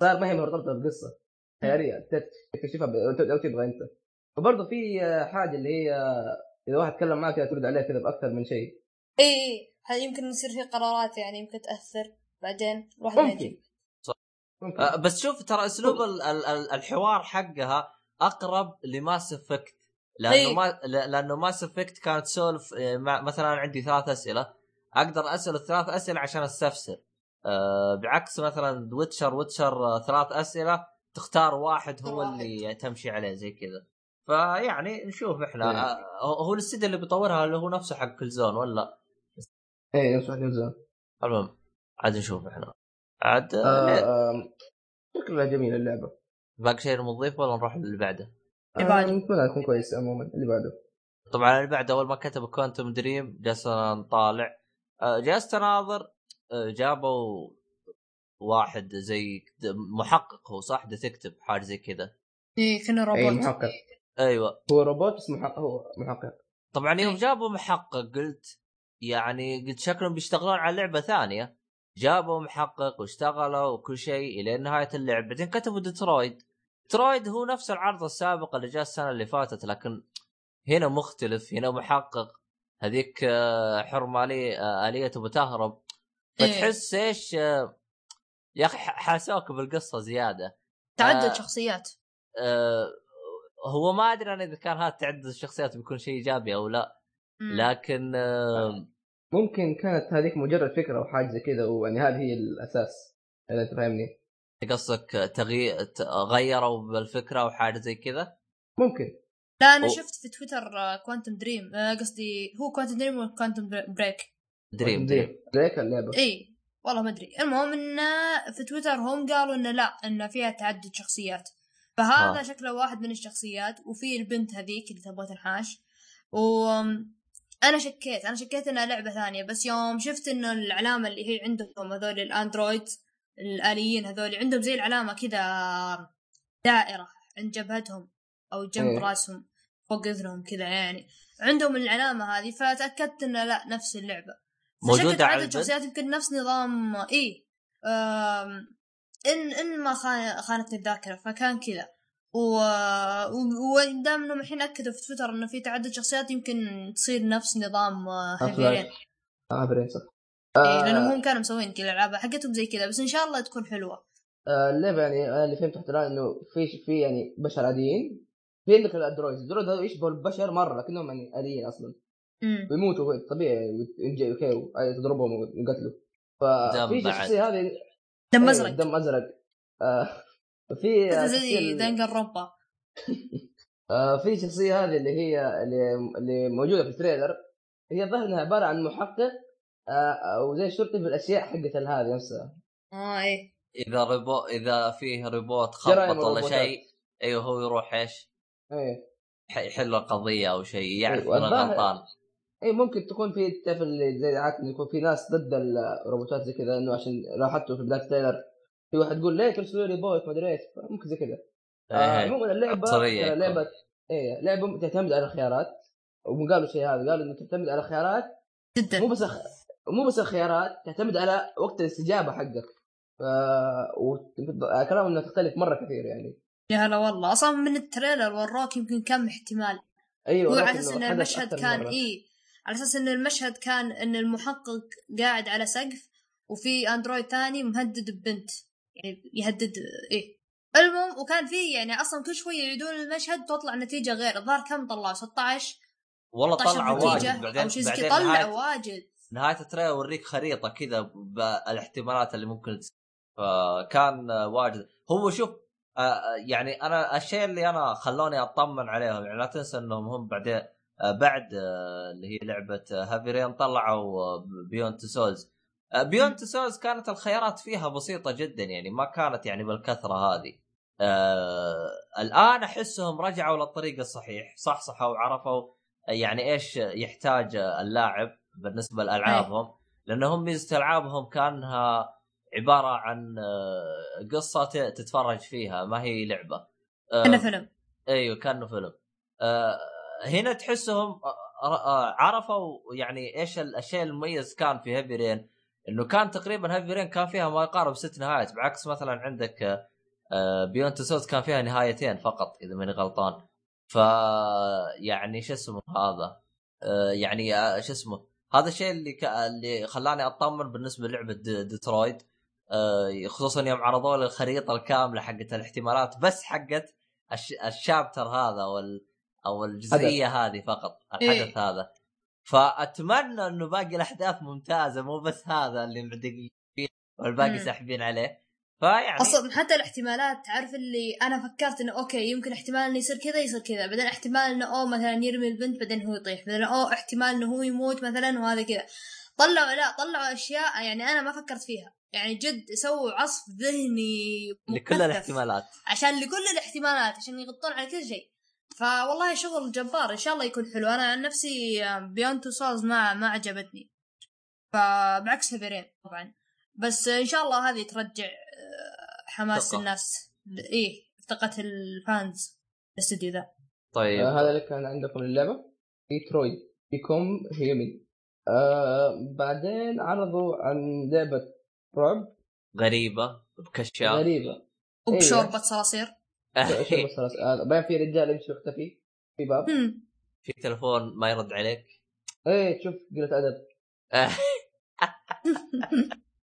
Speaker 2: اسرار ما هي مرتبطة بالقصة خيالية تكتشفها لو تبغى أنت. وبرضه في حاجة اللي هي إذا واحد تكلم معك كذا ترد عليه كذا بأكثر من شيء.
Speaker 3: إي إي هذا يمكن يصير فيه قرارات يعني يمكن تأثر. بعدين الواحد ما
Speaker 2: ممكن.
Speaker 3: يدري
Speaker 2: ممكن.
Speaker 1: آه، بس شوف ترى أسلوب ال- ال- ال- الحوار حقها أقرب ل Mass Effect
Speaker 3: لأنه.
Speaker 1: ما لأنه Mass Effect كانت تسولف آه، مثلا عندي ثلاث أسئلة. أقدر أسأل الثلاث أسئلة عشان أستفسر. آه، بعكس مثلا Witcher Witcher آه، ثلاث أسئلة تختار واحد هو
Speaker 3: واحد.
Speaker 1: اللي تمشي عليه زي كذا. فيعني نشوف إحنا.
Speaker 2: إيه.
Speaker 1: آه، هو الاستديو اللي بيطورها اللي هو نفسه حق Killzone ولا؟
Speaker 2: اي نفس واحد يوزع
Speaker 1: المهم عاد نشوف إحنا. عاد آه،
Speaker 2: آه،؟ آه، شكلها جميلة اللعبة.
Speaker 1: باقي شيء نضيف ولا نروح اللي بعده؟
Speaker 3: اللي
Speaker 2: آه،
Speaker 3: بعده.
Speaker 2: تكون كويس عموما اللي بعده.
Speaker 1: طبعا اللي بعد أول ما كتب Quantum Dream جلسنا نطالع. جلست اناظر جابوا واحد زي محقق هو صح؟ detective حاجة زي كذا.
Speaker 3: اي كنا
Speaker 2: اي
Speaker 3: روبوت.
Speaker 2: محقق.
Speaker 1: أيوه.
Speaker 2: هو روبوت بس محقق هو محقق.
Speaker 1: طبعا يوم. جابوا محقق قلت يعني قلت شكلهم بيشتغلون على لعبة ثانية. جابوا محقق واشتغلوا وكل شيء إلى نهاية اللعب. بعدين كتبوا Detroit. Detroit هو نفس العرض السابق اللي جاء السنة اللي فاتت لكن هنا مختلف هنا محقق. هذيك آه، حرمة آلية آه، آلية بتهرب
Speaker 3: إيه.
Speaker 1: فتحس إيش آه، يا أخي ح- حاسوك بالقصة زيادة.
Speaker 3: تعدد
Speaker 1: آه.
Speaker 3: شخصيات.
Speaker 1: آه، هو ما أدري أنا إذا كان هذا تعدد الشخصيات بيكون شيء إيجابي أو لا. لكن آه،
Speaker 2: ممكن كانت هذيك مجرد فكرة أو حاجة زي كذا ويعني هذه هي الأساس إذا أنت فاهمني.
Speaker 1: قصدك تغيير غيروا بالفكرة وحاجه زي كذا؟
Speaker 2: ممكن.
Speaker 3: لا أنا
Speaker 1: أو-
Speaker 3: شفت في تويتر كوانتم دريم قصدي هو Quantum Dream ولا Quantum Break
Speaker 1: Dream Dream
Speaker 2: دريك اللعبة.
Speaker 3: إي والله ما أدري. المهم انه في تويتر هم قالوا انه لا انه فيها تعدد شخصيات. فهذا
Speaker 1: ها.
Speaker 3: شكله واحد من الشخصيات وفي البنت هذيك اللي تبغى تنحاش و أنا شكيت أنا شكيت إنها لعبة ثانية بس يوم شفت إنه العلامة اللي هي عندهم هذول ال android الآليين هذول عندهم زي العلامة كذا دائرة عند جبهتهم أو جنب
Speaker 2: إيه.
Speaker 3: رأسهم فوق إذنهم كذا يعني عندهم العلامة هذه فتأكدت إنه لا نفس اللعبة
Speaker 1: موجودة
Speaker 3: فشكل
Speaker 1: على
Speaker 3: عدد
Speaker 1: البث؟
Speaker 3: شخصيات يمكن نفس نظام اي إن إن ما خان- خانتني الذاكرة فكان كذا. ودام إنهم الحين أكدوا في تويتر إنه في تعدد شخصيات يمكن تصير نفس نظام هافيرين
Speaker 2: آه برين صح
Speaker 3: لأنهم
Speaker 2: آه
Speaker 3: هم كانوا مسوين كذا الألعاب حقتهم زي كذا بس إن شاء الله تكون حلوة.
Speaker 2: آه، اللعبة يعني أنا اللي فهمته حتى الآن إنه في في يعني بشر عاديين. في عندك ال android. ال android هذول يشبهوا البشر مرة لكنهم يعني آليين أصلا.
Speaker 3: امم
Speaker 2: ويموتوا طبيعي ويجي okay تضربهم ويقتلوا. ففي. الشخصيه هذه
Speaker 3: دم
Speaker 2: إيه،
Speaker 3: أزرق.
Speaker 2: دم أزرق. آه في [laughs]
Speaker 3: زي
Speaker 2: شخصية-
Speaker 3: Danganronpa. [laughs]
Speaker 2: آه في شخصية هذه اللي هي اللي, اللي موجودة في ال trailer. هي الظاهر انها عبارة عن محقق آه أو زي شرطي بالاشياء حقت هذه نفسها.
Speaker 3: آه إيه.
Speaker 1: إذا روبو إذا فيه ريبوت خبط ولا. شيء أيوه هو يروح إيش؟
Speaker 2: إيه.
Speaker 1: يح- يحل القضية أو شيء يعرف
Speaker 2: أيوة،
Speaker 1: انه
Speaker 2: الظاهر-
Speaker 1: غلطان.
Speaker 2: اي ممكن تكون في تعرف اللي زي عادة إنه يكون في ناس ضد الروبوتات زي كذا إنه عشان لاحظته في بدايه ال trailer في واحد يقول ليه ترسلوا لي روبوت ما أدري إيش. ممكن زي كذا. آه،
Speaker 1: إيه.
Speaker 2: عموما اللعبة
Speaker 1: عنصرية
Speaker 2: ترى
Speaker 1: يكون.
Speaker 2: لعبه إيه لعبة تعتمد على الخيارات. وهم قالوا شيء هذا قالوا إنه تعتمد على خيارات مو
Speaker 3: جدا
Speaker 2: بس أخ... مو بس الخيارات تعتمد على وقت الاستجابة حقك. ف... و... كلام انها تختلف مرة كثير يعني.
Speaker 3: يا هلا والله. أصلا من التريلر وراك يمكن كم احتمال.
Speaker 2: أيوه
Speaker 3: هو على أساس ان المشهد كان
Speaker 2: مرة.
Speaker 3: على أساس إن المشهد كان إن المحقق قاعد على سقف وفي أندرويد ثاني مهدد ببنت. يعني يهدد إيه. المهم وكان في يعني أصلا كل شوية يعيدون المشهد تطلع نتيجة غير. الظاهر كم طلعوا؟ 16
Speaker 1: والله
Speaker 3: 16
Speaker 1: طلعوا واجد. بعدين
Speaker 3: أو شيء زي طلعوا واجد.
Speaker 1: نهاية ال trailer يوريك خريطة كذا بالاحتمالات اللي ممكن تصير. فكان واجد. هو شوف آه، آه، يعني أنا الشيء اللي أنا خلوني أطمن عليهم يعني لا تنسى إنهم هم بعدين بعد آه، اللي هي لعبة Heavy Rain طلعوا Beyond Souls Beyond Souls كانت الخيارات فيها بسيطة جدا يعني ما كانت يعني بالكثرة هذه. آه الآن أحسهم رجعوا للطريق الصحيح صحصحوا وعرفوا يعني إيش يحتاج اللاعب بالنسبة لألعابهم. لأنهم ميزة ألعابهم كانها عبارة عن آه، قصة تتفرج فيها ما هي لعبة. آه،
Speaker 3: كان فيلم.
Speaker 1: أيوه كأنه فيلم. آه هنا تحسهم عرفوا يعني إيش الشيء المميز كان في هيفي رين إنه كان تقريبا هيفي رين كان فيها ما يقارب ست نهايات بعكس مثلا عندك Beyond Souls كان فيها نهايتين فقط إذا ماني غلطان. ف يعني شو اسمه هذا؟ يعني شو اسمه؟ هذا الشيء اللي. اللي خلاني أطمن بالنسبة للعبة ديترويد خصوصا يوم عرضوا لي الخريطه الكاملة حقت الاحتمالات بس حقت الش... ال chapter هذا أو ال... أو الجزئية هذه فقط الحدث
Speaker 3: إيه.
Speaker 1: هذا. فأتمنى إنه باقي الأحداث ممتازة مو بس هذا اللي مدققين فيه والباقي. ساحبين عليه. فيعني
Speaker 3: أصلا حتى الاحتمالات تعرف اللي أنا فكرت إنه okay يمكن احتمال إنه يصير كذا يصير كذا. بعدين احتمال إنه اوه مثلا يرمي البنت بعدين هو يطيح. بعدين اوه احتمال إنه هو يموت مثلا وهذا كذا. طلعوا لا طلعوا أشياء يعني أنا ما فكرت فيها. يعني جد سووا عصف ذهني
Speaker 1: لكل الاحتمالات.
Speaker 3: عشان لكل الاحتمالات عشان يغطون على كل شيء. فوالله شغل جبار إن شاء الله يكون حلو. أنا عن نفسي Beyond Two Souls ما ما عجبتني. فبعكس Heavy Rain طبعا. بس إن شاء الله هذه ترجع آه، حماس
Speaker 1: ثقة.
Speaker 3: الناس. إيه ثقة ال fans الاستديو ذا.
Speaker 1: طيب.
Speaker 2: آه هذا اللي كان عندكم اللعبه Detroit Become Human آه بعدين عرضوا عن لعبة رعب.
Speaker 1: غريبة بكشاف.
Speaker 2: غريبة.
Speaker 3: وبشوربة صراصير. [laughs]
Speaker 2: آه بعدين في رجال يمشي يختفي في باب.
Speaker 1: في تلفون ما يرد عليك.
Speaker 2: إيه تشوف قلة أدب. [laughs]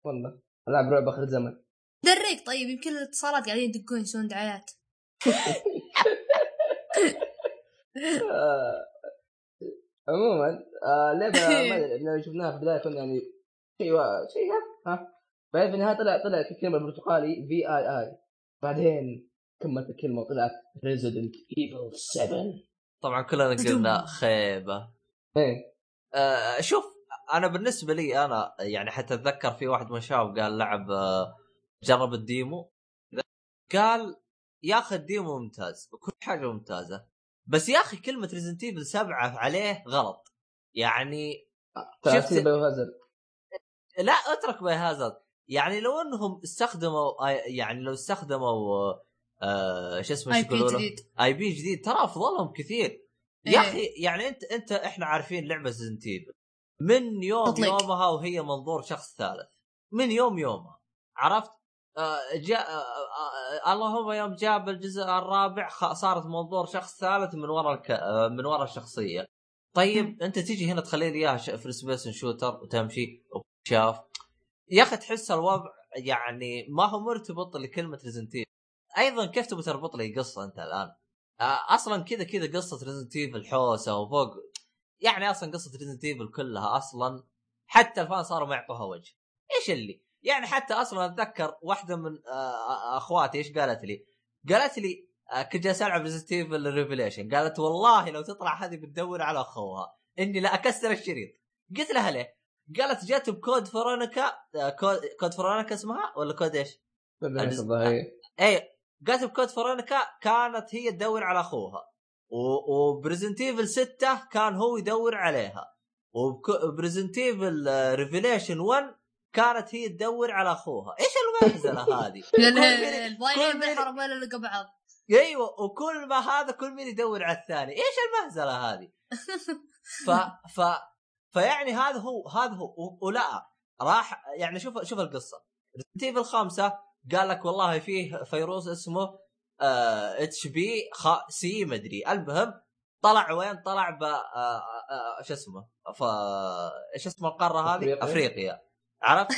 Speaker 2: والله. ألعب رعب آخر زمن
Speaker 3: دريك طيب يمكن الاتصالات قاعدين يدقون يسوون دعايات. [laughs]
Speaker 2: آه، عموما آه لعبة ما شفناها في البداية كنا يعني شيء شيء ها؟ ها؟ بعدين في النهاية طلع طلع الكلمة البرتقالي في اي اي بعدين كملت الكلمة وطلعت Resident Evil 7
Speaker 1: طبعا كلنا قلنا خيبة.
Speaker 2: إيه.
Speaker 1: آه شوف أنا بالنسبة لي أنا يعني حتى أتذكر في واحد من الشباب قال لعب آه جرب ال demo. قال يا أخي ال demo ممتاز وكل حاجة ممتازة بس يا أخي كلمة Resident Evil سبعة عليه غلط. يعني
Speaker 2: تاثير
Speaker 1: شفت-
Speaker 2: Biohazard
Speaker 1: لا اترك Biohazard يعني لو إنهم استخدموا يعني لو استخدموا آه شو اسمه IP؟
Speaker 3: جديد.
Speaker 1: IP جديد. ترى أفضلهم كثير. يا
Speaker 3: إيه.
Speaker 1: أخي يعني أنت أنت إحنا عارفين لعبة ريزدنت من يوم
Speaker 3: تطلع.
Speaker 1: يومها وهي منظور شخص ثالث. من يوم يومها. عرفت؟ آه جاء آه آه اللهم يوم جاب الجزء الرابع صارت منظور شخص ثالث من وراء الك... آه من وراء الشخصية. طيب أنت تيجي هنا تخلي لي اياها first person shooter وتمشي وشاف. يا أخي تحس الوضع يعني ما هو مرتبط لكلمة Resident Evil أيضا كيف تبغى تربط لي قصة أنت الآن؟ آه، أصلا كذا كذا قصة Resident Evil حوسة وفوق يعني أصلا قصة Resident Evil كلها أصلا حتى ال fans صاروا ما يعطوها وجه إيش اللي يعني حتى أصلا أتذكر واحدة من آه، أخواتي إيش قالت لي؟ قالت لي آه، كنت جالس ألعب Resident Evil Revelations قالت والله لو تطلع هذه بتدور على أخوها إني لا أكسر الشريط قلت لها ليه؟ قالت جات ب Code Veronica آه، Code, Code Veronica اسمها ولا كود
Speaker 2: إيش؟
Speaker 1: أي قالت ب Code Veronica كانت هي تدور على أخوها. وب Resident Evil 6 كان هو يدور عليها. وب Resident Evil Revelations 1 كانت هي تدور على أخوها. إيش المهزله [laughs] هذه؟ [laughs]
Speaker 3: الضايعين بالحرمين اللي بعض؟
Speaker 1: أيوه وكل ما هذا كل مين يدور على الثاني. إيش المهزله هذه؟ [laughs] ف ف فيعني هذا هو هذا هو. ولا راح يعني شوف شوف القصة. Resident Evil خمسة قال لك والله فيه فيروس اسمه HBC مدري المهم طلع وين؟ طلع ب آه، آه، شو اسمه؟ ف إيش اسم القارة هذه؟
Speaker 2: أفريقيا.
Speaker 1: أفريقيا. عرفت؟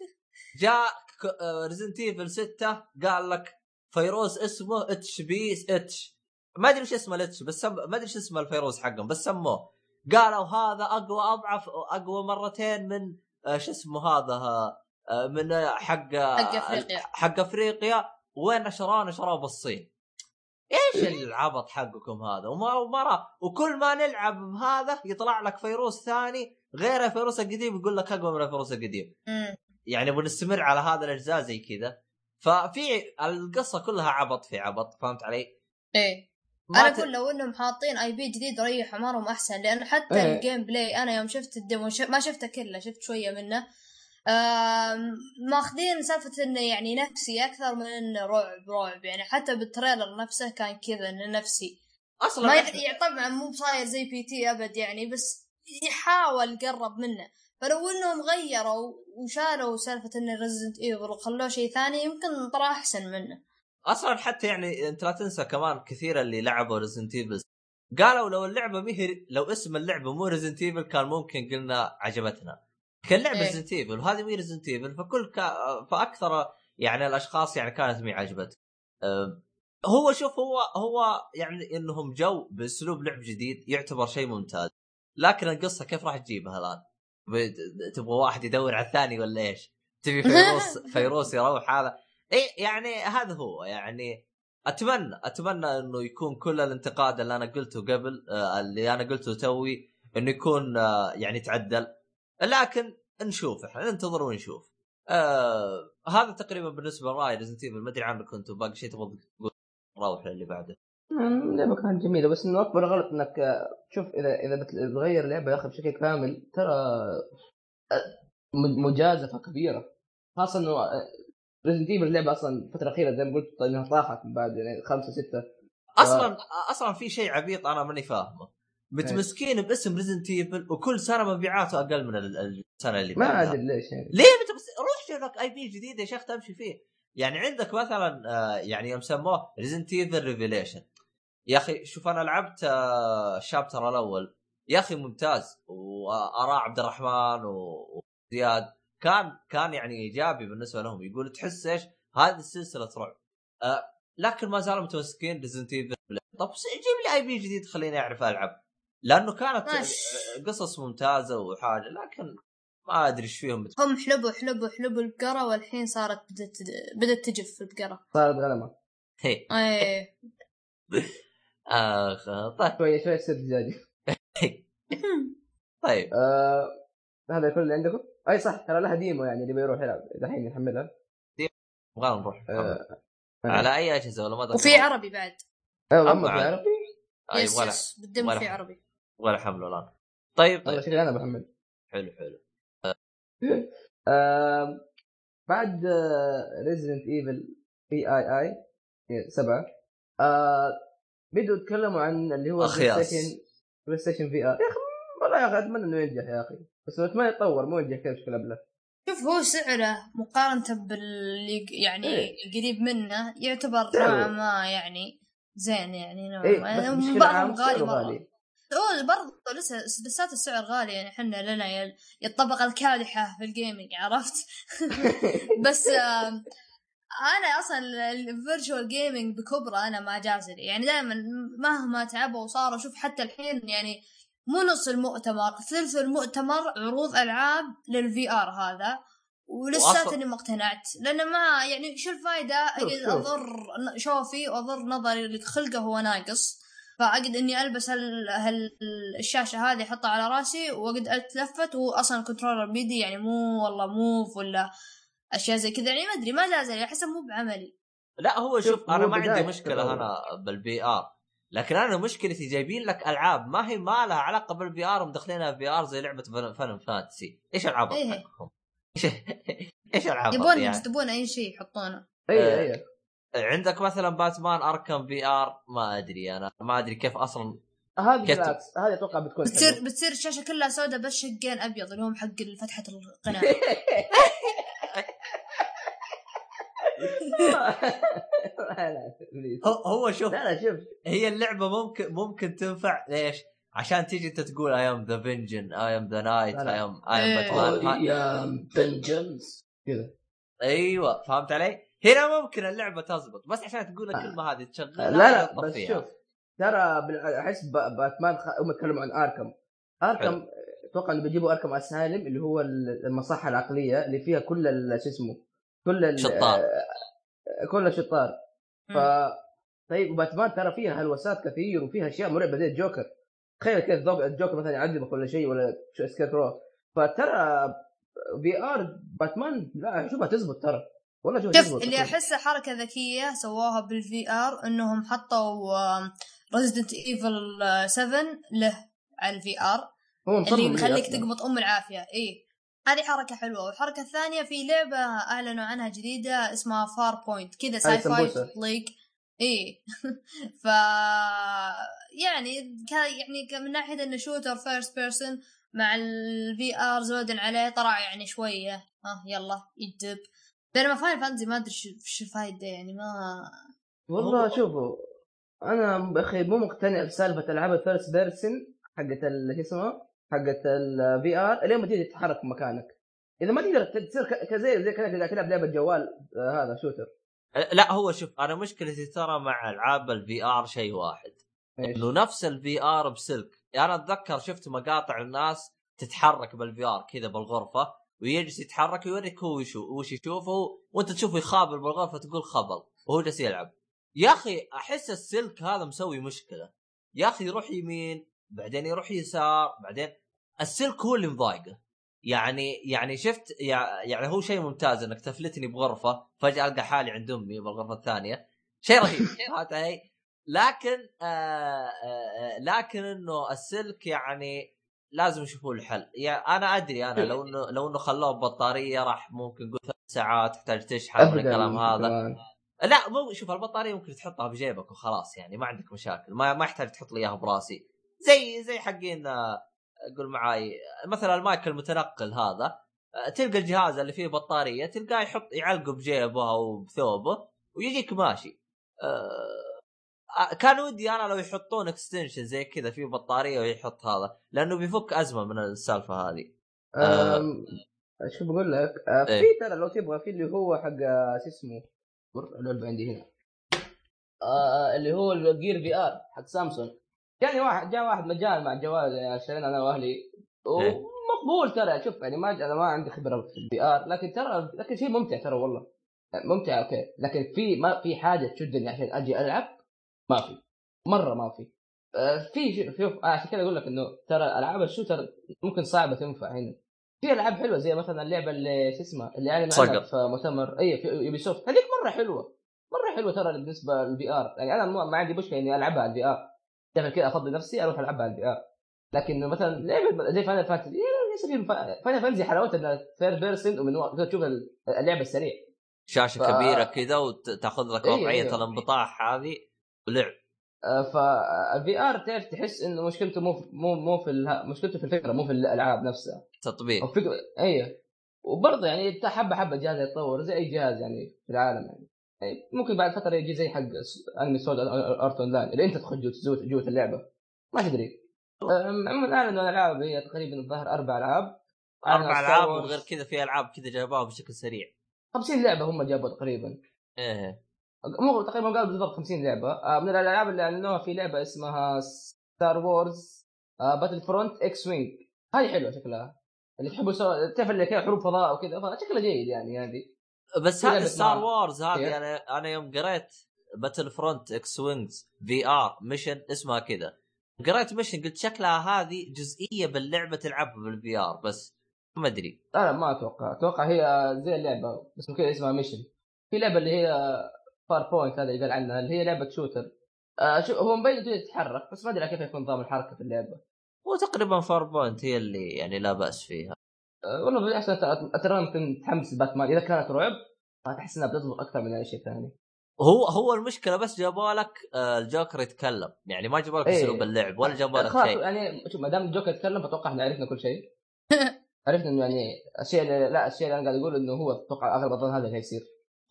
Speaker 1: [laughs] جاء Resident Evil 6 قال لك فيروس اسمه HBH. ما أدري وش اسمه الاتش بس سم... ما أدري إيش اسمه الفيروس حقهم بس سموه. قالوا هذا أقوى أضعف أقوى مرتين من آه، شو اسمه هذا آه، من آه، حق
Speaker 3: حق أفريقيا.
Speaker 1: حق أفريقيا وين نشروه نشروه بالصين إيش العبط حقكم هذا وما ومرة وكل ما نلعب بهذا يطلع لك فيروس ثاني غير الفيروس القديم يقول لك أقوى من الفيروس القديم. يعني بنستمر على هذا الأجزاء زي كذا ففي القصة كلها عبط في عبط فهمت علي؟ إيه
Speaker 3: أنا
Speaker 1: ت-
Speaker 3: أقول لو إنهم حاطين IP جديد ريحوا امرهم أحسن لأنه حتى
Speaker 2: إيه.
Speaker 3: ال gameplay أنا يوم شفت ال demo ش... ما شفته كله شفت شوية منه ماخذين سالفة انه يعني نفسي أكثر من انه رعب رعب. يعني حتى بال trailer نفسه كان كذا انه نفسي
Speaker 1: أصلا
Speaker 3: ما. يعني طبعا مو بصاير زي P.T. أبد يعني بس يحاول يقرب منه. فلو إنهم غيروا وشالوا سالفة انه Resident Evil وخلوه شيء ثاني يمكن طلع أحسن منه.
Speaker 1: أصلا حتى يعني أنت لا تنسى كمان كثير اللي لعبوا Resident Evil قالوا لو اللعبة مو لو اسم اللعبة مو Resident Evil كان ممكن قلنا عجبتنا. كان لعبة
Speaker 3: إيه.
Speaker 1: Resident Evil وهذه مي Resident Evil فكل كا... فأكثر يعني الأشخاص يعني كانت مي عجبت أه، هو شوف هو هو يعني إنهم جو بأسلوب لعب جديد يعتبر شيء ممتاز لكن القصة كيف راح تجيبها الآن؟ تبغى واحد يدور على الثاني ولا إيش؟ تبي [laughs] فيروس فيروس يروح هذا اي يعني هذا هو يعني أتمنى أتمنى إنه يكون كل الانتقاد اللي أنا قلته قبل آه، اللي أنا قلته توي إنه يكون آه، يعني تعدل لكن نشوف إحنا ننتظر ونشوف. آه هذا تقريبا بالنسبة لراي Resident Evil ما أدري عنكم أنتم باقي شيء تبغى تقول؟ نروح للي بعده.
Speaker 2: مم، اللعبة كانت جميلة بس إنه أكبر غلط إنك آه، شوف إذا إذا بتغير لعبة يا أخي بشكل كامل ترى آه، م- مجازفة كبيرة. خاصة إنه Resident Evil اللعبة أصلا الفترة الأخيرة زي ما قلت إنها طاحت من بعد يعني خمسة ستة.
Speaker 1: أصلا أصلا في شيء عبيط أنا ماني فاهمه. متمسكين باسم Resident Evil وكل سنة مبيعاته أقل من ال- السنة اللي
Speaker 2: ما. أدري ليش يعني.
Speaker 1: ليه انت بس روح شوف لك IP جديد يا شيخ تمشي فيه. يعني عندك مثلا آه، يعني يوم سموه Resident Evil Revelations يا أخي شوف أنا لعبت آه، ال chapter الأول. يا أخي ممتاز. وآراء عبد الرحمن وزياد. كان كان يعني إيجابي بالنسبة لهم. يقول تحس إيش؟ هذه السلسلة رعب آه، لكن ما زالوا متمسكين Resident Evil طب جيب لي IP جديد خليني أعرف ألعب. لأنه كانت
Speaker 3: ماشي.
Speaker 1: آه، قصص ممتازة وحاجة لكن ما أدري إيش فيهم.
Speaker 3: هم حلبوا حلبوا حلبوا البقرة والحين صارت بدت بدت تجف البقرة
Speaker 2: صارت غنمة.
Speaker 1: هي.
Speaker 3: إيه. [laughs]
Speaker 1: آخ طيب.
Speaker 2: شوية شوية تصير دجاجة [laughs]
Speaker 1: طيب.
Speaker 2: آه هذا كل اللي عندكم؟ أي صح ترى لها demo يعني اللي بيروح يلعب. دحين يحملها
Speaker 1: نبغى نروح.
Speaker 2: آه
Speaker 1: على أي أجهزة؟ ولا ما
Speaker 3: وفي عربي بعد.
Speaker 1: أيوه.
Speaker 2: عربي؟
Speaker 1: yes
Speaker 3: yes بالدم في. عربي.
Speaker 1: ولا حمله الان طيب
Speaker 2: والله
Speaker 1: طيب
Speaker 2: شكلي أنا بحمل
Speaker 1: حلو حلو. [laughs]
Speaker 2: آه بعد ريزدنت ايفل اي اي اي سبعة آه بدوا يتكلموا عن اللي هو
Speaker 1: أخياس.
Speaker 2: PlayStation- بلاي ستيشن في ار يا أخي والله يا أخي أتمنى إنه ينجح يا أخي بس اتمنى يتطور مو ينجح كذا بشكل أبلة.
Speaker 3: شوف هو سعره مقارنة باللي يعني
Speaker 2: إيه.
Speaker 3: القريب منه يعتبر. نوعا ما يعني زين يعني نوعا
Speaker 2: إيه
Speaker 3: ما. يعني غالي
Speaker 2: غالي.
Speaker 3: هو برضه لسه لساته السعر غالي يعني إحنا لنا الطبقة الكادحة في ال gaming عرفت؟ [laughs] بس أنا أصلا ال virtual gaming بكبره أنا ما جازلي يعني دائما مهما تعبوا وصاروا شوف حتى الحين يعني مو نص المؤتمر ثلث المؤتمر عروض ألعاب لل VR هذا ولساتني ما اقتنعت. لأن ما يعني شو الفائده. أضر شوفي واضر نظري اللي خلقه هو ناقص. فاقعد إني ألبس هال... هال... الشاشة هذه أحطها على رأسي واقعد اتلفت واصلا ال controller بيدي يعني مو والله Move ولا أشياء زي كذا. يعني ما أدري ما جازلي أحسه مو بعملي.
Speaker 1: لا هو
Speaker 2: شوف،
Speaker 1: شوف
Speaker 2: أنا
Speaker 1: ما عندي
Speaker 2: مشكلة.
Speaker 1: أنا بال VR لكن أنا مشكلتي جايبين لك ألعاب ما هي ما لها علاقة بال VR ومدخلينها VR زي لعبة Final Fantasy إيش ألعاب
Speaker 3: إيه.
Speaker 1: إيش [laughs] إيش ألعاب
Speaker 3: يبون
Speaker 1: يعني؟
Speaker 3: يكتبون أي شيء يحطونه.
Speaker 2: اي
Speaker 1: آه،
Speaker 2: اي
Speaker 1: عندك مثلا Batman Arkham VR ما أدري أنا ما أدري كيف أصلا
Speaker 2: هذه. بالعكس هذه أتوقع بتكون
Speaker 3: بتصير
Speaker 2: حلوة.
Speaker 3: بتصير الشاشة كلها سوداء بس شقين أبيض اللي هم حق
Speaker 2: فتحة القناة. [laughs]
Speaker 1: هو, هو شوف
Speaker 2: لا لا شوف
Speaker 1: هي اللعبة ممكن ممكن تنفع ليش؟ عشان تيجي أنت تقول I am the vengeance I
Speaker 2: am the
Speaker 1: night. I am I
Speaker 3: am.
Speaker 1: Batman
Speaker 2: يا vengeance كذا
Speaker 1: أيوه فهمت علي؟ هنا ممكن اللعبة تزبط بس عشان تقول الكلمة هذه تشغلها
Speaker 2: لا لا. بس شوف ترى أحس باتمان خ... هم يتكلموا عن Arkham. Arkham أتوقع إنه بيجيبوا Arkham Asylum اللي هو ال- المصحة العقلية اللي فيها كل شو اسمه كل ال-
Speaker 1: شطار.
Speaker 2: آه، كل الشطار. ف طيب وباتمان ترى فيها هلوسات كثير وفيها أشياء مرعبة زي الجوكر. تخيل كيف ال Joker- ال Joker مثلا يعذبك ولا شيء ولا شو Scare فترى VR Batman لا أشوفها تزبط ترى. والله
Speaker 3: شوف
Speaker 2: تزبط
Speaker 3: اللي احسه حركة ذكية سووها بال VR إنهم حطوا Resident Evil 7 له على ال
Speaker 2: VR
Speaker 3: اللي يخليك
Speaker 2: أصلاً.
Speaker 3: تقمط أم العافية. اي هذه حركة حلوة. والحركة الثانية في لعبة أعلنوا عنها جديدة اسمها Farpoint كذا
Speaker 2: sci-fi.
Speaker 3: Like a F يعني ك... يعني من ناحية إنه shooter first person مع ال VR زود عليه طلع يعني شوية. ها يلا يدب بينما Final Fantasy ما أدري شو شو الفايده يعني ما
Speaker 2: والله شوفوا أنا أخي مو مقتنع بسالفة ألعاب ال first person حقت ال- شو اسمه؟ حقت ال VR الين ما تيجي تتحرك في مكانك. إذا ما تقدر تصير ك- كزي زي كانك تلعب لعبة جوال آه هذا shooter
Speaker 1: لا هو شوف أنا مشكلتي ترى مع ألعاب ال VR شيء واحد؟ إنه نفس ال VR بسلك. يعني أنا أتذكر شفت مقاطع الناس تتحرك بال VR كذا بالغرفة. ويجلس يتحرك ويوريك هو وش يشوفه وانت تشوفه يخابر بالغرفة تقول خبل وهو جالس يلعب. يا أخي أحس السلك هذا مسوي مشكلة. يا أخي يروح يمين بعدين يروح يسار بعدين السلك هو اللي مضايقه. يعني يعني شفت يع- يعني هو شيء ممتاز إنك تفلتني بغرفة فجأة ألقى حالي عند أمي بالغرفة الثانية. شيء رهيب علي؟ [laughs] لكن آه آه آه، لكن إنه السلك يعني لازم يشوفوا له حل يعني أنا أدري أنا لو إنه لو إنه خلوه ببطارية راح ممكن قلت ثلاث ساعات تحتاج تشحن الكلام هذا. لا مو شوف البطارية ممكن تحطها بجيبك وخلاص يعني ما عندك مشاكل. ما ما يحتاج تحط لي إياها براسي. زي زي حقين قول معاي مثلا المايك المتنقل هذا تلقى الجهاز اللي فيه بطارية تلقاه يحط يعلقه بجيبه أو بثوبه ويجيك ماشي. آه، كان ودي أنا لو يحطون extension زي كذا فيه بطارية ويحط هذا لأنه بيفك أزمة من السالفة هذه. آه.
Speaker 2: أم، شو بقول لك؟ آه،
Speaker 1: إيه.
Speaker 2: في ترى لو تبغى في اللي هو حق آه، شو اسمه؟ اللعبة عندي هنا. آه، اللي هو ال Gear VR حق سامسونج جاني واحد جاء واحد مجال مع الجوال يعني اشترينا أنا وأهلي.
Speaker 1: إيه.
Speaker 2: ومقبول ترى شوف يعني ما أنا ما عندي خبرة في ال VR لكن ترى لكن شيء ممتع ترى والله. ممتع أوكي. لكن في ما في حاجة تشدني عشان أجي ألعب ما في. مرة ما في. آه، في شوف- آه، عشان كذا أقول لك إنه ترى ألعاب ال shooter ممكن صعبة تنفع هنا. في ألعاب حلوة زي مثلا اللعبة اللي شو اسمها؟ اللي أعلن عنها
Speaker 1: صقر.
Speaker 2: في مؤتمر. اي في Ubisoft هذيك مرة حلوة. مرة حلوة ترى بالنسبة لل VR يعني أنا ما عندي مشكلة إني ألعبها على ال VR دائما كذا أفضي نفسي أروح ألعبها على الفي ار لكن مثلا لعبة زي Final Fantasy ليش في Final Fantasy حلاوتها إنها third person ومن ورا تشوف اللعبة السريع.
Speaker 1: شاشة
Speaker 2: ف-
Speaker 1: كبيرة كذا وتاخذ لك
Speaker 2: إيه،
Speaker 1: وضعية
Speaker 2: إيه.
Speaker 1: الانبطاح هذه. ولعب
Speaker 2: فال VR تعرف تحس إنه مشكلته مو في- مو مو في الها- مشكلته في الفكرة مو في الألعاب نفسها.
Speaker 1: تطبيق.
Speaker 2: أو فكرة أيوه وبرضه يعني حبة حبة الجهاز يتطور زي أي جهاز يعني في العالم يعني. يعني ممكن بعد فترة يجي زي حق أنمي Sword Art Online اللي انت تدخل جوه جوه اللعبة ما تدري. عموما اعلنوا الالعاب هي تقريبا الظاهر
Speaker 1: أربع
Speaker 2: ألعاب.
Speaker 1: أربع
Speaker 2: ألعاب.
Speaker 1: وغير كذا في ألعاب كذا جابوها بشكل سريع.
Speaker 2: 50 لعبة هم جابوا تقريبا.
Speaker 1: إيه.
Speaker 2: مو تقريبا قالوا بالضبط 50 لعبة. آه، من الألعاب اللي أعلنوها في لعبة اسمها Star Wars Battlefront X-Wing هذه حلوة شكلها. اللي تحبوا سو... تعرف اللي كذا حروب فضاء وكذا فشكلها جيد يعني هذه.
Speaker 1: بس
Speaker 2: لعبة Star
Speaker 1: Wars هذه
Speaker 2: إيه.
Speaker 1: أنا أنا يوم قريت Battlefront X-Wings VR mission اسمها كذا. قريت mission قلت شكلها هذه جزئية باللعبة تلعبها بال VR بس ما أدري.
Speaker 2: لا ما أتوقع. أتوقع هي زي اللعبة بس كذا اسمها mission في لعبة اللي هي Farpoint هذا اللي قال عنها اللي هي لعبة shooter آه شو هو مبين إنه تتحرك بس ما أدري كيف يكون نظام الحركة في اللعبة.
Speaker 1: هو تقريبا Farpoint هي اللي يعني لا بأس فيها.
Speaker 2: آه والله بالعكس أترى ممكن تحمس الباتمان إذا كانت رعب فتحس إنها بتضبط أكثر من أي شيء ثاني.
Speaker 1: هو هو المشكلة بس جابوا لك آه، الجوكر يتكلم. يعني ما جابوا لك
Speaker 2: إيه.
Speaker 1: أسلوب اللعب ولا جابوا لك شيء.
Speaker 2: يعني شوف ما دام الجوكر يتكلم فأتوقع إحنا عرفنا كل شيء. [laughs] عرفنا إنه يعني الشيء اللي لا الشيء اللي أنا قاعد أقول إنه هو أتوقع أغلب الظن هذا اللي هيصير.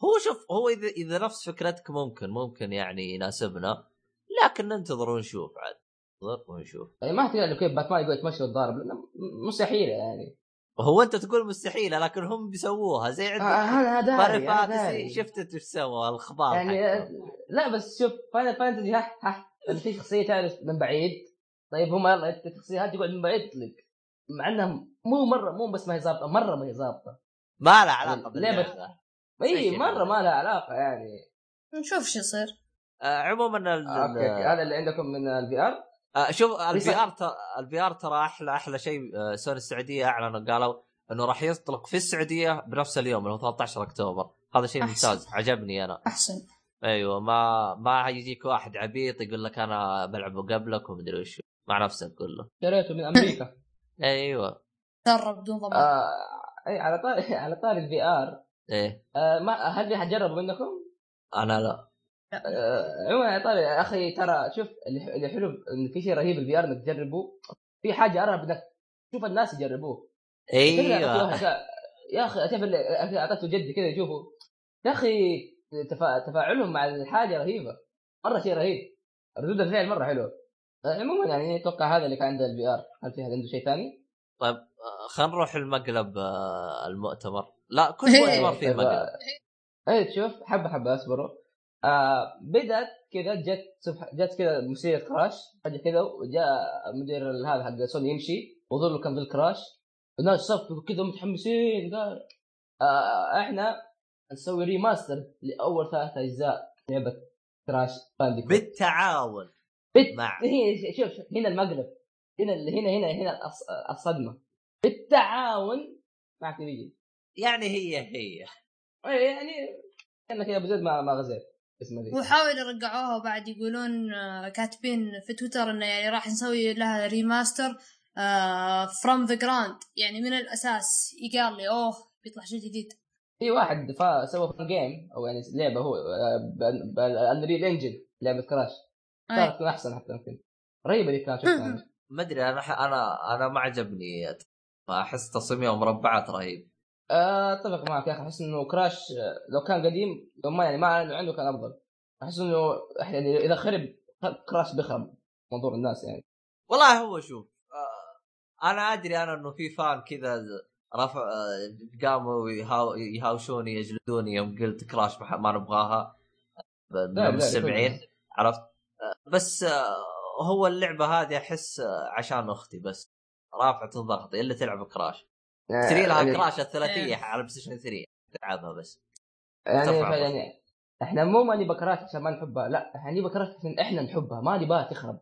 Speaker 1: هو شوف هو إذا إذا نفس فكرتك ممكن ممكن يعني يناسبنا لكن ننتظر ونشوف عاد. ننتظر ونشوف.
Speaker 2: يعني ما تقدر كيف باتمان يقول يتمشى ويتضارب لأنه م- مستحيله يعني.
Speaker 1: هو أنت تقول مستحيلة لكن هم بيسووها زي
Speaker 2: آه،
Speaker 1: عندك
Speaker 2: أنا هذا
Speaker 1: Final Fantasy شفت انت إيش سوى الاخبار
Speaker 2: يعني
Speaker 1: حقهم.
Speaker 2: لا بس شوف Final Fantasy ها ها في شخصية تعرف من بعيد. طيب هم يلا أنت الشخصيه هذه تقعد من بعيد تطلق مع إنها مو مرة مو بس ما هي ظابطة مرة ما هي ظابطة.
Speaker 1: ما له علاقة
Speaker 2: لعبة-
Speaker 1: باللعبة.
Speaker 2: اي
Speaker 1: مرة.
Speaker 2: ما لها علاقة يعني.
Speaker 3: نشوف شو يصير.
Speaker 1: آه عموما ال-
Speaker 2: أوكي أوكي. هذا اللي عندكم من ال VR
Speaker 1: آه شوف
Speaker 2: ال
Speaker 1: VR ترى ال VR ترى أحلى أحلى شيء آه، سوني السعودية أعلنوا قالوا إنه راح يطلق في السعودية بنفس اليوم اللي هو 13 أكتوبر. هذا شيء. ممتاز عجبني أنا.
Speaker 3: أحسن.
Speaker 1: أيوه ما ما يجيك واحد عبيط يقول لك أنا بلعبه قبلك ومدري وش مع نفسك كله.
Speaker 2: شريته من أمريكا. [laughs]
Speaker 1: أيوه.
Speaker 3: ترى بدون ضمان.
Speaker 2: آه إي على طاري [laughs] على طاري ال VR
Speaker 1: إيه.
Speaker 2: آه ما هل في حد جربه منكم؟
Speaker 1: أنا لا.
Speaker 2: آه، عموما على طاري يا أخي ترى شوف اللي حلو إن في شيء رهيب ال VR إنك تجربه في حاجة أرهب إنك تشوف الناس يجربوه. أيوه يا أخي تعرف اللي أعطيته جدي كذا يشوفه. يا أخي تفا... تفاعلهم مع الحاجة رهيبة. مرة شيء رهيب. ردود الفعل مرة حلوة. آه، عموما يعني أتوقع هذا اللي كان عنده ال VR هل في عنده شيء ثاني؟
Speaker 1: طيب آه، خلينا نروح المقلب المؤتمر. لا كل. مؤتمر فيه مقلب
Speaker 2: اي تشوف حبة حبة اصبروا. آه بدأت كذا جت سبح... جت كذا مسيرة Crash. فجأة كذا وجاء مدير هذا حق سوني يمشي. وظل كان في ال Crash. والناس صفقوا كذا متحمسين قال آه إحنا نسوي remaster لأول ثلاث أجزاء لعبة Crash Bandicoot
Speaker 1: بالتعاون
Speaker 2: بت...
Speaker 1: مع
Speaker 2: شوف شوف هنا المقلب. هنا هنا هنا هنا الصدمة. بالتعاون مع Activision
Speaker 1: يعني هي هي.
Speaker 2: إيه، يعني كانك يا ابو زيد ما ما غزيت اسمه ذي
Speaker 3: وحاول يرجعوها وبعد يقولون آه، كاتبين في تويتر إنه يعني راح نسوي لها remaster from the ground يعني من الأساس. يقال لي أوه بيطلع شيء جديد.
Speaker 2: في واحد فا سوى fan game أو يعني لعبة هو بال Unreal Engine لعبة
Speaker 3: Crash.
Speaker 2: كانت تكون أحسن حتى يمكن. رهيبة اللي كانت.
Speaker 1: ما أدري أنا ح- أنا أنا ما عجبني. أحس تصميمها مربعات رهيب.
Speaker 2: آه، أتفق معك يا أخي أحس إنه كراش لو كان قديم لو ما يعني ما أعلنوا عنه كان أفضل. أحس إنه يعني اذا خرب كراش بيخرب منظور الناس يعني.
Speaker 1: والله هو شوف آه، أنا أدري أنا إنه في فان كذا رفع آه، قاموا يهاو يهاوشوني يجلدوني يوم قلت كراش ما نبغاها. من
Speaker 2: كله.
Speaker 1: عرفت؟ بس آه، هو اللعبة هذه أحس عشان أختي بس رافعة الضغط إلا تلعب Crash اشتري لها
Speaker 2: يعني-
Speaker 1: Crash الثلاثية
Speaker 3: إيه.
Speaker 1: على PlayStation 3 تلعبها بس.
Speaker 2: يعني يعني إحنا مو ما نبغى Crash عشان ما نحبها لا إحنا نبغى Crash عشان إحنا نحبها ما نبغاها تخرب.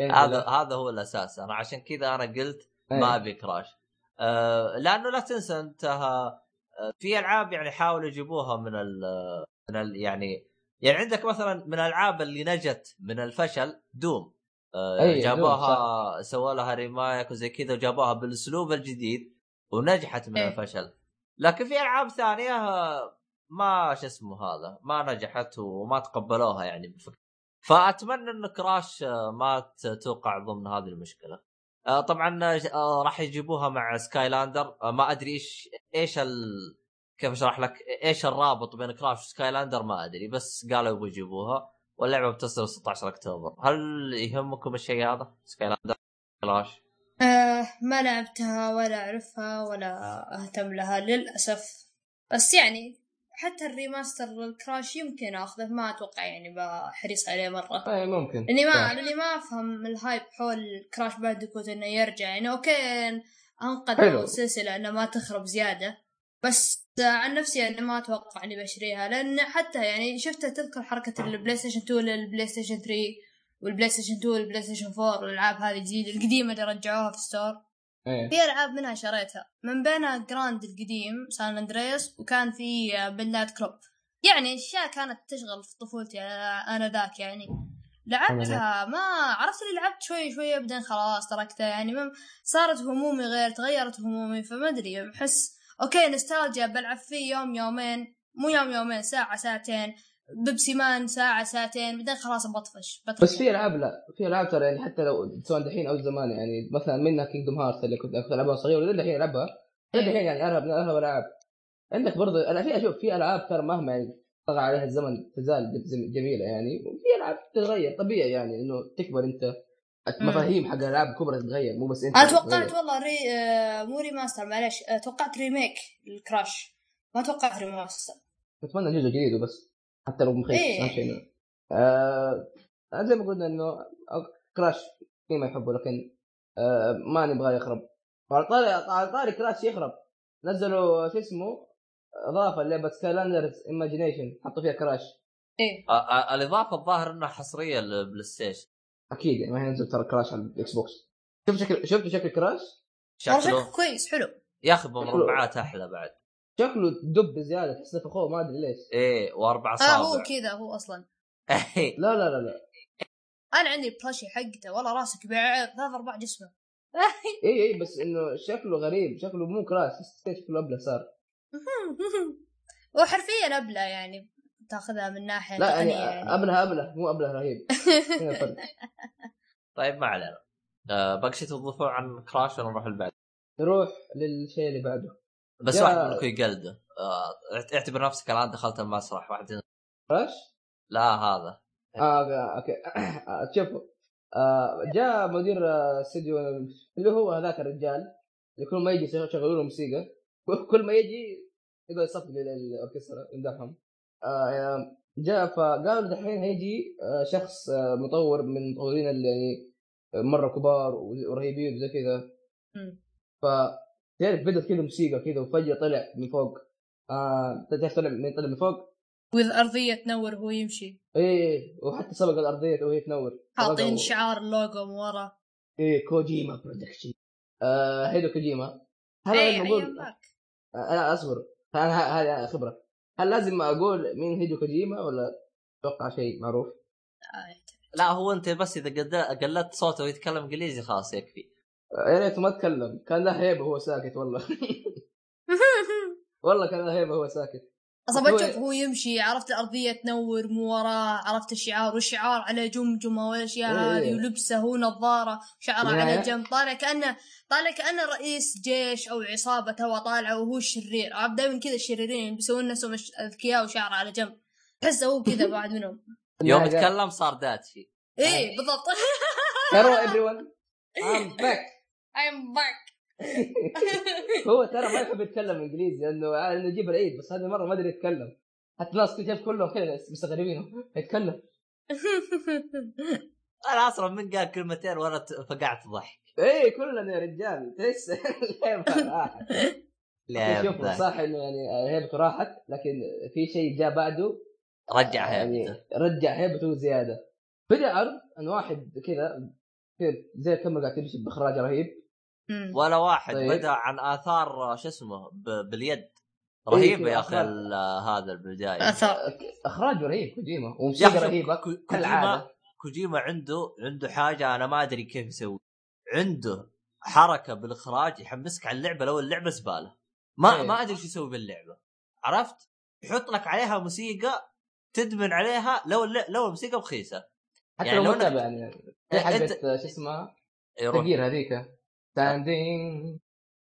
Speaker 1: هذا هذا هو الأساس. أنا عشان كذا أنا قلت
Speaker 2: إيه.
Speaker 1: ما أبي Crash. آه لأنه لا تنسى انت آه، في ألعاب يعني حاولوا يجيبوها من ال من ال يعني يعني عندك مثلا من الألعاب اللي نجت من الفشل دوم. آه جابوها سووا لها ريمايك وزي كذا وجابوها بالأسلوب الجديد. ونجحت من
Speaker 3: إيه.
Speaker 1: الفشل. لكن في ألعاب ثانية ما شو اسمه هذا ما نجحت وما تقبلوها يعني بفكرة فأتمنى إن كراش ما توقع ضمن هذه المشكلة. آه، طبعا آه، راح يجيبوها مع Skylander. آه، ما أدري إيش إيش ال... كيف أشرح لك؟ إيش الرابط بين Crash و Skylander؟ ما أدري بس قالوا يبغوا يجيبوها. واللعبة بتصدر 16 أكتوبر. هل يهمكم الشيء هذا؟ Skylander Crash؟
Speaker 3: آه ما لعبتها ولا أعرفها ولا أهتم لها للأسف. بس يعني حتى ال remaster ال Crash يمكن أخذه ما أتوقع يعني بحريص عليه مرة.
Speaker 2: اي ممكن.
Speaker 3: لاني ما. لأني ما أفهم ال hype حول Crash Bandicoot إنه يرجع. يعني
Speaker 2: okay.
Speaker 3: انقذوا السلسلة إنه ما تخرب زيادة. بس عن نفسي أنا ما أتوقع إني بشتريها لأن حتى يعني شفتها تذكر حركة البلاي ستيشن 2 للبلاي ستيشن 3 والبلاي ستيشن 2 والبلاي ستيشن 4 والألعاب هذه الجديده القديمة اللي رجعوها في ستور
Speaker 2: إيه.
Speaker 3: في ألعاب منها شريتها. من بينها جراند القديم سان اندريس وكان في بلاد كلوب. يعني أشياء كانت تشغل في طفولتي أنا ذاك يعني. لعبتها ما عرفت اللي لعبت شوي شوي بعدين خلاص تركتها. يعني ما صارت همومي غير تغيرت همومي فما أدري. بحس okay nostalgia بلعب فيه يوم يومين. مو يوم يومين ساعة ساعتين. Pepsiman ساعة ساعتين بعدين خلاص بطفش بطفش.
Speaker 2: بس في ألعاب لا في ألعاب ترى يعني حتى لو سواء دحين أو زمان يعني مثلا منها Kingdom Hearts اللي كنت العبها صغير ولين الحين ألعبها لين الحين يعني ارهب من ارهب الالعاب عندك برضه أنا في أشوف في ألعاب ترى مهما يعني طغى عليها الزمن تزال جم- جميلة يعني وفي ألعاب تتغير طبيعي يعني إنه تكبر أنت. المفاهيم حق الألعاب الكبرى تتغير مو بس أنت
Speaker 3: أنا توقعت. والله ري... آه مو remaster معلش آه توقعت remake ال Crash ما توقعت remaster
Speaker 2: أتمنى جزء جديد وبس. حتى لو مخيس
Speaker 3: إيه.
Speaker 2: آه زي ما قلنا إنه Crash في ما يحبه لكن آه ما نبغى يخرب. وعلى طاري على طاري Crash يخرب. نزلوا شو اسمه إضافة لعبه Skylanders Imaginators حطوا فيها Crash.
Speaker 3: إيه.
Speaker 1: آه، آه، الإضافة الظاهر إنها حصرية لل PlayStation
Speaker 2: أكيد يعني ما هينزل ترى Crash على ال Xbox. شوف شكل شفت شكل
Speaker 3: Crash؟
Speaker 1: شكله
Speaker 3: كويس حلو.
Speaker 1: يا أخي بمربعات أحلى بعد.
Speaker 2: شكله دب زيادة تحس فخور ما أدري ليش.
Speaker 1: إيه
Speaker 3: وأربع
Speaker 1: اصابع
Speaker 3: هو كذا هو أصلا. [laughs]
Speaker 2: لا لا لا لا.
Speaker 3: أنا عندي ال plushie حقته والله راسه كبير ثلاث ارباع جسمه.
Speaker 2: إي إي [laughs] بس إنه شكله غريب شكله مو كراش شكله أبلة صار. [laughs]
Speaker 3: هو حرفيا أبلة يعني تاخذها من ناحية
Speaker 2: لا يعني,
Speaker 3: يعني.
Speaker 2: أبلة أبلة مو أبلة رهيب.
Speaker 1: طيب ما علينا. آه باقي شيء عن كراش ولا نروح البعد
Speaker 2: نروح للشيء اللي بعده.
Speaker 1: بس
Speaker 2: يا-
Speaker 1: واحد منكم يقلده آه اعتبر نفسك الآن دخلت المسرح واحد
Speaker 2: كراش
Speaker 1: لا هذا.
Speaker 2: آه أوكي. [clears throat] شوفوا. آه جاء مدير آه، استديو اللي هو هذاك الرجال اللي كل ما يجي يشغلوا له موسيقى. [laughs] كل ما يجي يقعد يصفق للأوركسترا يمدحهم آه جاء فقالوا دحين هيجي آه شخص آه مطور من المطورين اللي يعني مرة كبار ورهيبين وزي كذا. ف تعرف بدت كذا موسيقى كذا وفجأة طلع من فوق. آه تعرف طلع من طلع من فوق.
Speaker 3: وإذا ارضيه تنور وهو يمشي.
Speaker 2: إيه وحتى سبق الأرضية وهي تنور.
Speaker 3: حاطين شعار اللوجو من ورا.
Speaker 2: إيه Kojima Productions آه Hideo Kojima. هل
Speaker 3: اي
Speaker 2: لازم أيام
Speaker 3: أقول
Speaker 2: آه لا أصبر. أنا ه- هذه خبرة. هل لازم أقول مين Hideo Kojima ولا أتوقع شيء معروف؟
Speaker 3: آه.
Speaker 1: لا هو أنت بس إذا قلدت صوته ويتكلم إنجليزي خلاص يكفي.
Speaker 2: آه، يا ريت ما أتكلم. كان له هيبه وهو ساكت والله. [laughs] والله كان له هيبه وهو ساكت.
Speaker 3: أصلا
Speaker 2: هو-
Speaker 3: بتشوف هو يمشي عرفت الارضيه تنور من وراه عرفت الشعار والشعار على جمجمة والأشياء
Speaker 2: إيه.
Speaker 3: هذه ولبسه هو نظارة شعره على جنب طالع كانه طالع كأنه رئيس جيش أو عصابة تو طالعه وهو الشرير عرفت؟ دائما كذا الشريرين بيسوون نفسهم أذكياء وشعره على جنب. تحسه هو كذا [laughs] واحد منهم.
Speaker 1: يوم يتكلم صار داتشي
Speaker 3: إيه بالضبط.
Speaker 2: Hello everyone. [laughs] I'm back.
Speaker 3: I'm back. [laughs]
Speaker 2: هو ترى ما يحب يتكلم انجليزي لأنه انه يجيب العيد بس هذه المرة ما أدري يتكلم. حتى الناس كيف كلهم كذا مستغربين يتكلم. [laughs]
Speaker 1: أنا أصلا من قال كلمتين وأنا ت- فقعت ضحك.
Speaker 2: إيه كلنا يا رجال. تحس [laughs]
Speaker 1: لا
Speaker 2: شوف. صح إنه يعني هيبته راحت لكن في شيء جاء بعده.
Speaker 1: رجع
Speaker 2: يعني
Speaker 1: هيبته.
Speaker 2: رجع هيبته زيادة. بدأ عرض أن واحد كذا كذا زي كم قاعد تمشي بإخراج رهيب.
Speaker 1: ولا واحد
Speaker 2: طيب.
Speaker 1: بدأ عن آثار شو اسمه ب- باليد. رهيب
Speaker 2: كذا
Speaker 1: يا أخي هذا البدايه
Speaker 3: اثر
Speaker 2: إخراج رهيب كوجيما. وموسيقى رهيبة.
Speaker 1: كو- كوجيما كوجيما عنده عنده حاجة أنا ما أدري كيف يسوي. عنده حركة بالإخراج يحمسك على اللعبة لو اللعبة زبالة. ما
Speaker 2: إيه.
Speaker 1: ما أدري شو يسوي باللعبة. عرفت؟ يحط لك عليها موسيقى تدمن عليها لو الل- لو الموسيقى رخيصة.
Speaker 2: حتى
Speaker 1: يعني
Speaker 2: لو
Speaker 1: لو
Speaker 2: ما
Speaker 1: إنك-
Speaker 2: تابع يعني.
Speaker 1: إيه،
Speaker 2: حقت شو اسمها؟
Speaker 1: يروح
Speaker 2: تغيير هذيك. ستاندينج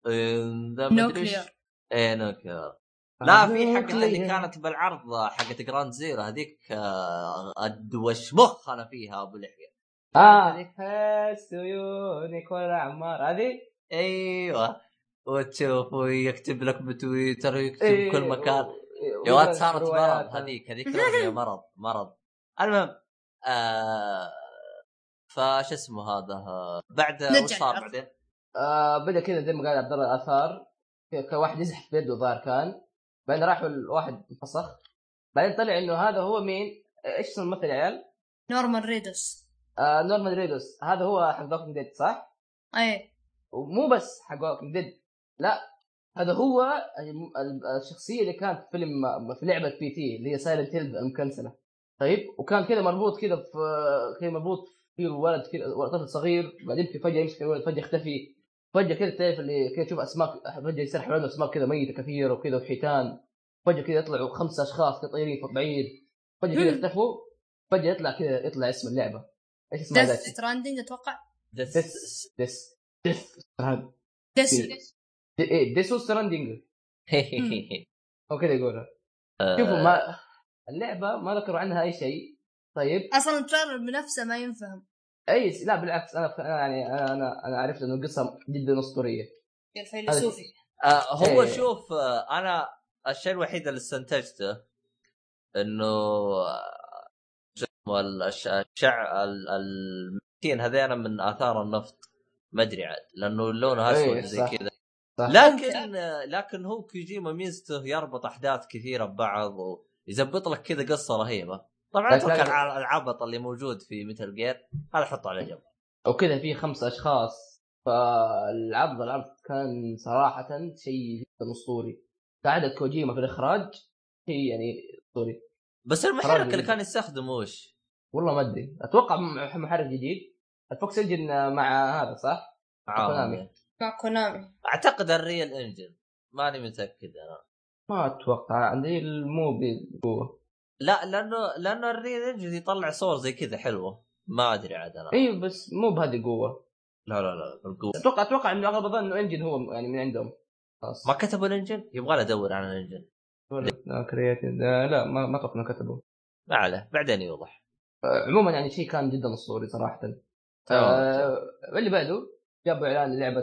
Speaker 1: إن ذا.
Speaker 3: نوكلير.
Speaker 1: إيه نوكلير. لا في حقت اللي كانت بالعرض حقت جراند زيرو. هذيك آه، أدوش مخ أنا فيها أبو لحية.
Speaker 2: آه. هس عيونك ولا عمار هذه؟
Speaker 1: أيوه. وتشوف ويكتب لك بتويتر ويكتب
Speaker 2: إيه،
Speaker 1: بكل مكان. يا ولد صارت. مرض هذيك. هذيك [laughs] مرض مرض. المهم آه فش اسمه هذا؟ آه، بعد وش صار. بعدين؟
Speaker 2: آه بدأ كذا زي ما قال عبد الله الآثار ك- كان واحد يزحف بيده الظاهر كان. بعدين راحوا الواحد انفسخ. بعدين طلع إنه هذا هو مين؟ إيش اسم الممثل يا عيال؟
Speaker 3: نورمان ريدوس.
Speaker 2: آه نورمان ريدوس. هذا هو حق Walking Dead صح؟
Speaker 3: إيه
Speaker 2: ومو بس حق Walking Dead لا. هذا هو الشخصية اللي كانت في فيلم في لعبة PT اللي هي Silent Hill المكنسلة. طيب؟ وكان كذا مربوط كذا في كذا مربوط في ولد كذا طفل صغير بعدين في فجأة يمسك الولد فجأة يختفي. فجأة كذا تعرف اللي كذا تشوف أسماك فجأة يصير حوالين اسماك كذا ميتة كثيره وكذا وحيتان. فجأة كذا يطلعوا خمسة أشخاص طايرين فوق بعيد. فجأة كذا يختفوا. فجأة يطلع كذا يطلع اسم اللعبة. إيش اسمها
Speaker 3: Death
Speaker 2: ذاك؟
Speaker 3: Stranding أتوقع؟
Speaker 2: ديس ديس ديس هذا
Speaker 3: ديث
Speaker 2: دي- إيه؟ Death Stranding [laughs] أو كذا يقولها.
Speaker 1: آه،
Speaker 2: شوفوا ما اللعبة ما ذكروا عنها أي شيء. طيب.
Speaker 3: أصلا ال trailer بنفسه ما ينفهم.
Speaker 2: أي لا بالعكس أنا أنا يعني أنا أنا, أنا عرفت إنه القصة جدا أسطورية.
Speaker 3: يا الفيلسوفي
Speaker 1: آه هو
Speaker 2: إيه.
Speaker 1: شوف آه أنا الشيء الوحيد اللي استنتجته إنه آه، شو اسمه الش- الشع ال- المسكين هذين من آثار النفط. ما أدري عاد لأنه لونه أسود
Speaker 2: إيه،
Speaker 1: زي
Speaker 2: صح.
Speaker 1: كذا. لكن آه، لكن هو كوجيما ميزته يربط أحداث كثيرة ببعض ويزبط لك كذا قصة رهيبة. طبعا اترك الع- العبط اللي موجود في مثل جير هذا حطه على جنب.
Speaker 2: وكذا في خمس أشخاص فالعرض العرض كان صراحة شيء جدا أسطوري. كعادة كوجيما في الإخراج شيء يعني أسطوري.
Speaker 1: بس المحرك اللي. كان يستخدمه وش؟
Speaker 2: والله ما أدري. أتوقع م- محرك جديد. ال Fox Engine مع هذا صح؟
Speaker 1: معاهم
Speaker 2: كونامي.
Speaker 1: يعني.
Speaker 3: مع كونامي.
Speaker 1: أعتقد ال Unreal Engine ماني متأكد أنا.
Speaker 2: ما أتوقع. Unreal مو بقوه
Speaker 1: لا لأنه لأنه ال Unreal Engine يطلع صور زي كذا حلوة. ما أدري عاد أنا.
Speaker 2: أيوه بس مو بهذه القوة.
Speaker 1: لا لا لا بالقوة.
Speaker 2: أتوقع أتوقع إنه أغلب الظن إنه engine هو يعني من عندهم. خلاص.
Speaker 1: ما كتبوا ال engine؟ يبغى له ادور عن ال engine.
Speaker 2: لا creative لا ما ما أتوقع إنه كتبوا.
Speaker 1: ما عليه. بعدين يوضح.
Speaker 2: آه، عموما يعني شيء كان جدا اسطوري
Speaker 1: صراحة.
Speaker 2: آه اللي بعده جابوا إعلان لعبه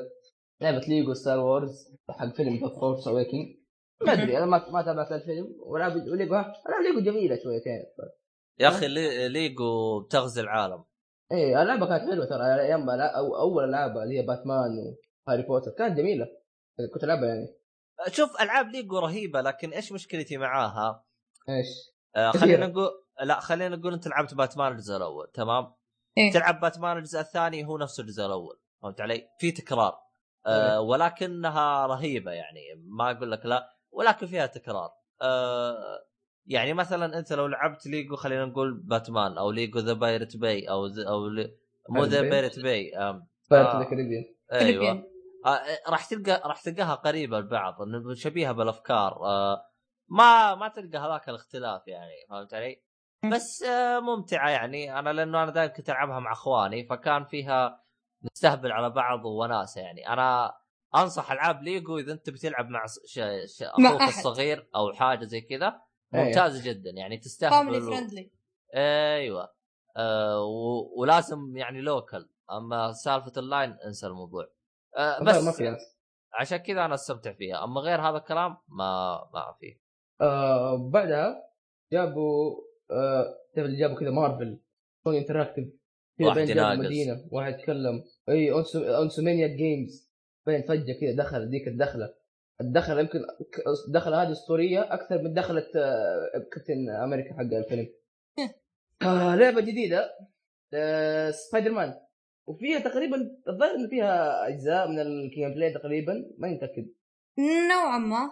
Speaker 2: لعبة Lego Star Wars حق فيلم The Force Awakens ما أدري أنا ما ما تابعت الفيلم والعاب ليجو ها العاب ليجو جميلة شوية كانت
Speaker 1: يا أخي لي- ليجو بتغزي العالم
Speaker 2: إيه اللعبه كانت حلوة ترى أيام أول العاب اللي هي باتمان وهاري بوتر كانت جميلة كنت ألعبها يعني
Speaker 1: شوف ألعاب ليجو رهيبة لكن إيش مشكلتي معاها؟
Speaker 2: إيش؟
Speaker 1: آه. خلينا نقول لا خلينا نقول أنت لعبت باتمان الجزء الأول تمام؟
Speaker 3: إيه.
Speaker 1: تلعب باتمان الجزء الثاني هو نفس الجزء الأول فهمت علي؟ في تكرار آه ولكنها رهيبة يعني ما أقول لك لا ولكن فيها تكرار آه يعني مثلا أنت لو لعبت ليجو خلينا نقول باتمان أو ليجو The Pirate باي أو ز- أو لي- مو The؟
Speaker 2: Pirate
Speaker 1: باي
Speaker 2: Pirate
Speaker 1: آه.
Speaker 2: The
Speaker 1: Caribbean
Speaker 3: أيوه.
Speaker 1: آه راح تلقى راح تلقاها قريبة لبعض شبيهة بالأفكار آه ما ما تلقى هذاك الاختلاف يعني فهمت علي؟ بس آه ممتعة يعني أنا لأنه أنا دائما كنت ألعبها مع أخواني فكان فيها نستهبل على بعض وناسه يعني أنا انصح العاب ليجو اذا انت بتلعب مع ش... ش...
Speaker 3: أخوك.
Speaker 1: الصغير أو حاجة زي كذا
Speaker 2: أيوة.
Speaker 1: ممتازه جدا يعني
Speaker 3: family
Speaker 1: تستهبل و...
Speaker 3: friendly
Speaker 1: أيوه. آه و... ولازم يعني local اما سالفة اللاين انسى الموضوع. آه
Speaker 2: بس
Speaker 1: بس
Speaker 2: ما
Speaker 1: عشان كذا أنا استمتع فيها. اما غير هذا الكلام ما ما في.
Speaker 2: آه بعدها جابوا آه اللي جابوا كذا Marvel Sony Interactive كذا
Speaker 1: واحد
Speaker 2: بين يتكلم. إي Insomniac Games بين فجأة كذا دخل ذيك الدخلة. الدخلة يمكن الدخلة هذه اسطوريه أكثر من دخلة آه، كابتن أمريكا حق الفيلم. [laughs] آه لعبة جديدة آه سبايدر مان وفيها تقريبا الظاهر انه فيها أجزاء من ال gameplay تقريبا ماني متاكد
Speaker 3: نوعا ما.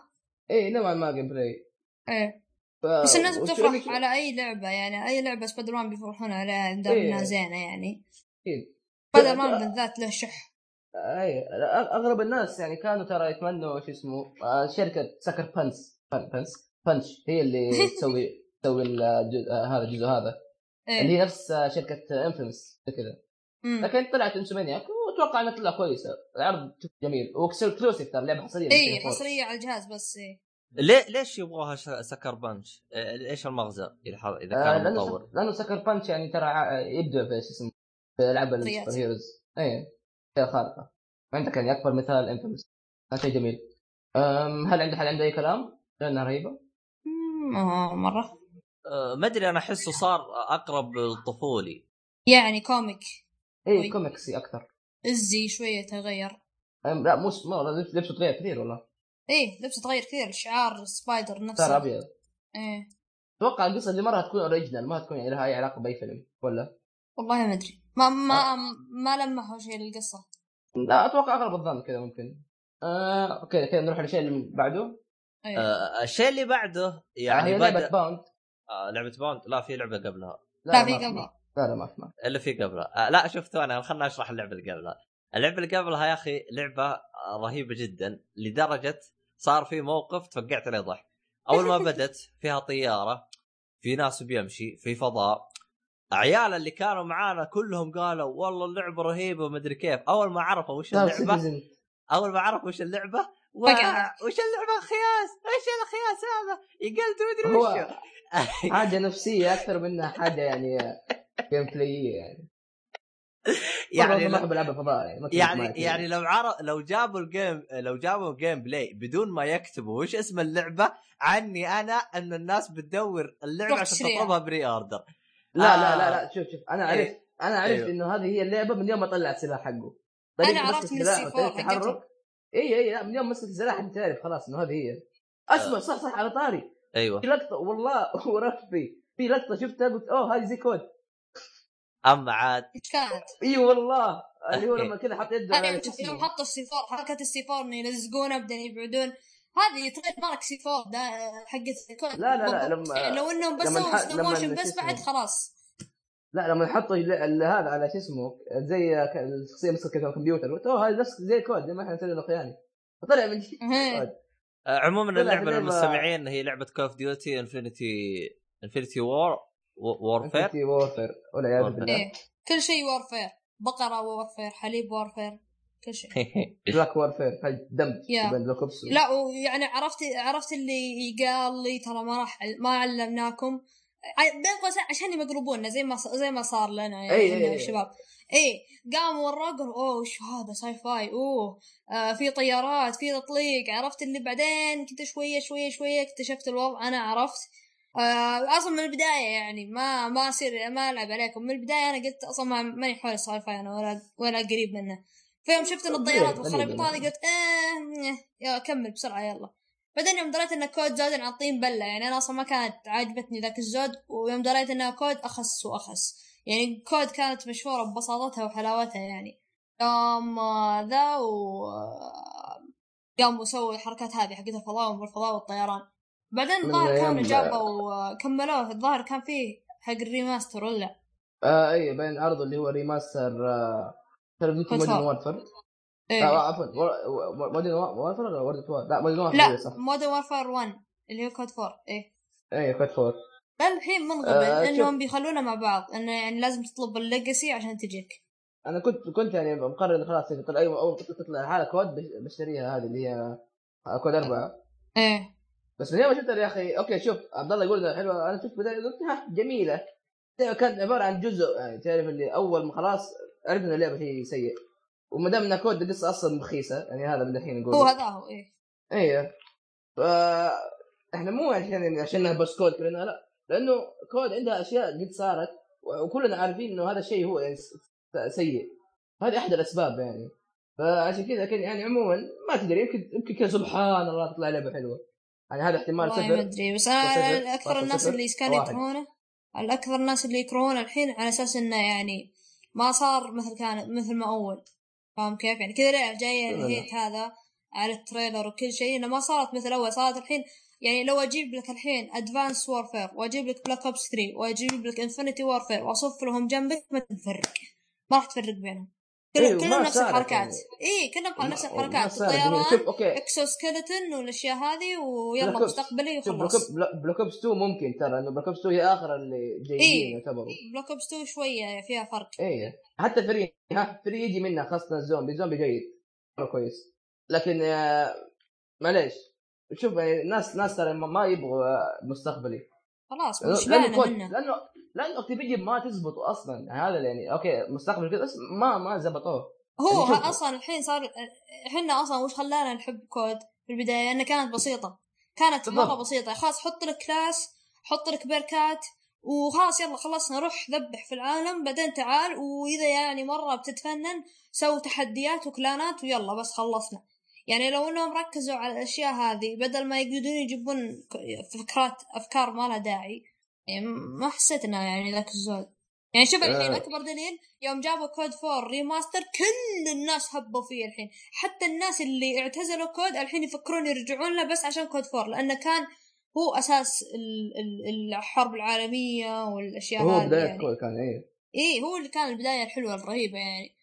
Speaker 2: اي نوعا ما gameplay
Speaker 3: إيه.
Speaker 2: ف...
Speaker 3: بس الناس بتفرح على أي لعبة يعني أي لعبة سبايدر مان بيفرحون عليها دام
Speaker 2: إيه.
Speaker 3: زينة يعني.
Speaker 2: أكيد.
Speaker 3: سبايدر مان بالذات له شح.
Speaker 2: أي اغلب الناس يعني كانوا ترى يتمنوا شو اسمه آه، شركة Sucker Punch Pun- Punch Punch هي اللي [laughs] تسوي تسوي الجزء آه، هذا الجزء هذا
Speaker 3: إيه.
Speaker 2: اللي هي نفس آه، شركة Infamous كذا. لكن طلعت Insomniac وأتوقع إنها تطلع كويسة العرض جميل و exclusive ترى لعبة حصرية
Speaker 3: اي
Speaker 2: للPS4.
Speaker 3: حصرية على الجهاز بس إيه.
Speaker 1: ليه ليش يبغوها Sucker؟ إيه، إيش المغزى إذا إذا
Speaker 2: آه
Speaker 1: كان
Speaker 2: لأنه
Speaker 1: مطور؟
Speaker 2: لأنه Sucker Punch يعني ترى يبدع في شو اسمه في العاب. ال superheroes اي خارقة. عندك يعني أكبر مثال Infamous هذا شيء جميل. هل عندك هل عنده أي كلام؟ لأنها
Speaker 3: رهيبة. آه، مرة.
Speaker 1: آه، ما أدري أنا أحسه صار أقرب للطفولي
Speaker 3: يعني comic.
Speaker 2: اي. كوميكسي أكثر.
Speaker 3: إزي شوية تغير.
Speaker 2: لا مو ما والله لبس- لبسه تغير كثير والله.
Speaker 3: إيه لبسه تغير كثير. شعار Spider نفسه.
Speaker 2: صار أبيض.
Speaker 3: إيه.
Speaker 2: أتوقع القصة دي مرة تكون original ما تكون يعني لها أي علاقة بأي فيلم ولا؟
Speaker 3: والله ما أدري. ما ما
Speaker 2: آه.
Speaker 3: ما لمحوا شيء للقصة.
Speaker 2: لا أتوقع أغلب الظن كذا ممكن. آه okay كذا نروح للشيء اللي بعده.
Speaker 3: إيه
Speaker 1: آه، الشيء اللي بعده يعني
Speaker 2: آه هي
Speaker 1: لعبة
Speaker 2: Bound
Speaker 1: آه، لعبة Bound لا في لعبة قبلها.
Speaker 3: لا في
Speaker 2: ما
Speaker 3: قبلها.
Speaker 2: لا لا ما في ما في.
Speaker 1: الا في قبلها. آه لا شفت أنا خلنا أشرح اللعبة اللي قبلها. اللعبة اللي قبلها يا أخي لعبة آه، رهيبة جدا لدرجة صار في موقف توقعت عليه ضحك. أول ما بدت فيها طيارة في ناس بيمشي في فضاء عيال اللي كانوا معانا كلهم قالوا والله اللعبة رهيبة ومدري كيف. أول ما عرفوا وش
Speaker 2: اللعبة
Speaker 1: أول ما عرفوا وش اللعبة و... وش اللعبة؟ خياس. إيش الخياس هذا؟ يقلت مدري
Speaker 2: هو
Speaker 1: وشو [laughs]
Speaker 2: حاجة نفسية أكثر منها حاجة يعني جيم بلاييه يعني.
Speaker 1: يعني
Speaker 2: ما أحب العاب الفضاء يعني
Speaker 1: يعني يعني لو عرف لو جابوا ال game لو جابوا game play بدون ما يكتبوا وش اسم اللعبة عني أنا إن الناس بتدور
Speaker 3: اللعبة
Speaker 1: عشان. تطلبها pre-order
Speaker 2: لا لا
Speaker 1: آه.
Speaker 2: لا لا شوف شوف أنا
Speaker 1: إيه.
Speaker 2: عرفت أنا عرفت
Speaker 1: أيوه.
Speaker 2: إنه هذه هي اللعبة من يوم ما طلع السلاح حقه. طريقة
Speaker 3: عرفت من
Speaker 2: السلاح
Speaker 3: ال C
Speaker 2: وطريقة
Speaker 3: four حقته.
Speaker 2: التحرك اي اي لا من يوم مسك السلاح أنت تعرف خلاص إنه هذه هي. أسمع صح صح على طاري.
Speaker 1: أيوه.
Speaker 2: في لقطة والله [laughs] ورفي في لقطة شفتها قلت أوه هذه زي COD.
Speaker 1: اما عاد.
Speaker 3: إيش كانت؟
Speaker 2: إي والله. اللي هو [laughs] لما كذا حط يده
Speaker 3: أنا
Speaker 2: على
Speaker 3: يوم حطوا السي فور حركة السي فور إنه يلزقونه بعدين يبعدون. هذه تريد مارك سي فور ده حقت الكود
Speaker 2: لا، لا، لا،. لما-
Speaker 3: يعني لو إنهم بس سووا سلو موشن بس؟ بعد خلاص
Speaker 2: لا لما ال- هذا على شو اسمه زي ك- الشخصية مسكت الكمبيوتر قلت أوه هذا نفس زي كود زي ما إحنا نسوي الاخواني فطلع من
Speaker 3: إيه.
Speaker 1: آه، عموما
Speaker 2: اللعبة
Speaker 1: للمستمعين هي لعبة كوف ديوتي انفنتي انفنتي وور وورفير
Speaker 2: انفنتي وورفير والعياذ. بالله
Speaker 3: إيه كل شيء وورفير بقرة وورفير حليب وورفير كل شيء. [laughs]
Speaker 2: بلاك وورفير هاي دمج. بين بلاك اوبس
Speaker 3: لا ويعني عرفت عرفت اللي قال لي ترى ما راح ما علمناكم. بين قوسين عشان يمقلبونا زي ما زي ما صار لنا يعني
Speaker 2: أي-.
Speaker 3: الشباب. إيه قاموا وراء قالوا أوه وش هذا؟ ساي فاي أوه. آه في طيارات في تطليق. عرفت اللي بعدين كنت شوية شوية شوية اكتشفت الوضع. أنا عرفت. آه أصلا من البداية يعني ما ما أصير ما ألعب عليكم. من البداية أنا قلت أصلا ما- ماني حول ال sci-fi أنا ولا ولا قريب منه. فيوم شفت إن الطيارات
Speaker 2: قريب-
Speaker 3: والخرابيط
Speaker 2: قريب
Speaker 3: هذه قلت إيه إيه، يلا كمل بسرعة يلا. بعدين يوم دريت انه COD زود عن طين بلة يعني أنا أصلا ما كانت عاجبتني ذاك الزود ويوم دريت انه COD أخس وأخس. يعني COD كانت مشهورة ببساطتها وحلاوتها يعني. يوم ذا و قاموا سووا الحركات هذه حقت الفضاء والفضاء والطيران. بعدين الظاهر كانوا جابوا آه، كملوه. الظاهر كان فيه حق ال remaster ولا؟
Speaker 2: آه اي بين عرضه اللي هو remaster آه
Speaker 3: Duty
Speaker 2: COD
Speaker 3: Modern.
Speaker 2: Warfare
Speaker 3: إيه.
Speaker 2: آه عفوا Modern Warfare ولا World War لا Modern Warfare
Speaker 3: لا Modern Warfare 1 اللي هو COD 4 إيه
Speaker 2: اي COD four
Speaker 3: الحين من قبل
Speaker 2: آه،
Speaker 3: انهم. بيخلونا مع بعض انه يعني لازم تطلب ال Legacy عشان تجيك
Speaker 2: أنا كنت كنت يعني مقرر خلاص إذا طلع اول تطلع لحاله COD بش- بشتريها هذه اللي هي COD اربعه
Speaker 3: إيه
Speaker 2: بس من يوم شفتها يا أخي okay شوف عبد الله يقول حلوة أنا شفت بدايه قلت ها جميله كانت عباره عن جزء يعني تعرف اللي اول ما خلاص عرفنا إن اللعبة شيء سيء وما دام انها COD القصة أصلا رخيصه يعني هذا من الحين نقول
Speaker 3: هو هذا هو
Speaker 2: إيه. أيوه إحنا مو عشان عشان بس COD كلنا لا. لأنه COD عندها أشياء قد صارت وكلنا عارفين إنه هذا الشيء هو يعني سيء. هذه أحد الأسباب يعني. فعشان كذا كان يعني عموما ما تدري يمكن يمكن كذا سبحان الله تطلع لعبة حلوة. يعني هذا احتمال
Speaker 3: والله ما أدري بس أنا
Speaker 2: أكثر
Speaker 3: الناس اللي كانوا. يكرهونه الأكثر الناس اللي يكرهونه الحين على أساس إنه يعني ما صار مثل كان مثل ما أول. فاهم كيف؟ يعني كذا ليه جاي
Speaker 2: لا، لا.
Speaker 3: ال hate هذا على ال trailer وكل شيء إنه ما صارت مثل أول. صارت الحين يعني لو أجيب لك الحين Advanced Warfare وأجيب لك Black Ops 3 وأجيب لك Infinite Warfare وأصف لهم جنبك ما تفرق. ما راح تفرق بينهم. كلهم
Speaker 2: أيوة،
Speaker 3: كلهم
Speaker 2: ما
Speaker 3: نفس الحركات.
Speaker 2: يعني.
Speaker 3: اي كلهم نفس الحركات. الطيران
Speaker 2: شوف okay.
Speaker 3: exoskeleton والأشياء هذه ويلا. مستقبلي وخلاص.
Speaker 2: Black Ops 2 ممكن ترى انه Black Ops 2 هي آخر اللي جيدين
Speaker 3: إيه.
Speaker 2: يعتبروا.
Speaker 3: Black Ops 2 شوية فيها فرق.
Speaker 2: إيه حتى فري ها فري يجي منها خاصة ال zombie. ال zombie جيد. مره كويس. لكن آه، معليش. شوف يعني ناس ناس ترى ما- يبغوا آه، مستقبلي.
Speaker 3: خلاص شبعنا
Speaker 2: COD
Speaker 3: منه.
Speaker 2: لأنه لأنه Activision ما تزبطوا أصلا. هذا يعني okay مستقبل كذا بس ما ما زبطوه.
Speaker 3: هو
Speaker 2: يعني
Speaker 3: أصلا الحين صار إحنا أصلا وش خلانا نحب COD في البداية؟ انها كانت بسيطة. كانت. مرة بسيطة. خلاص حط لك class حط لك perk ات وخلاص يلا خلصنا روح ذبح في العالم بعدين تعال وإذا يعني مرة بتتفنن سوي تحديات و clan ات ويلا بس خلصنا. يعني لو إنهم ركزوا على الأشياء هذه بدل ما يقعدون يجيبون فكرات أفكار ما لها داعي يعني ما حسيت انها يعني ذاك الزود يعني شوف الحين
Speaker 2: آه.
Speaker 3: أكبر دليل يوم جابوا COD 4 remaster كل الناس هبوا فيه الحين. حتى الناس اللي اعتزلوا COD الحين يفكرون يرجعون له بس عشان COD 4 لأنه كان هو أساس ال- ال- الحرب العالمية والأشياء
Speaker 2: هو
Speaker 3: هذه
Speaker 2: بداية
Speaker 3: يعني.
Speaker 2: COD كان إيه.
Speaker 3: إيه هو اللي كان البداية الحلوة الرهيبة يعني.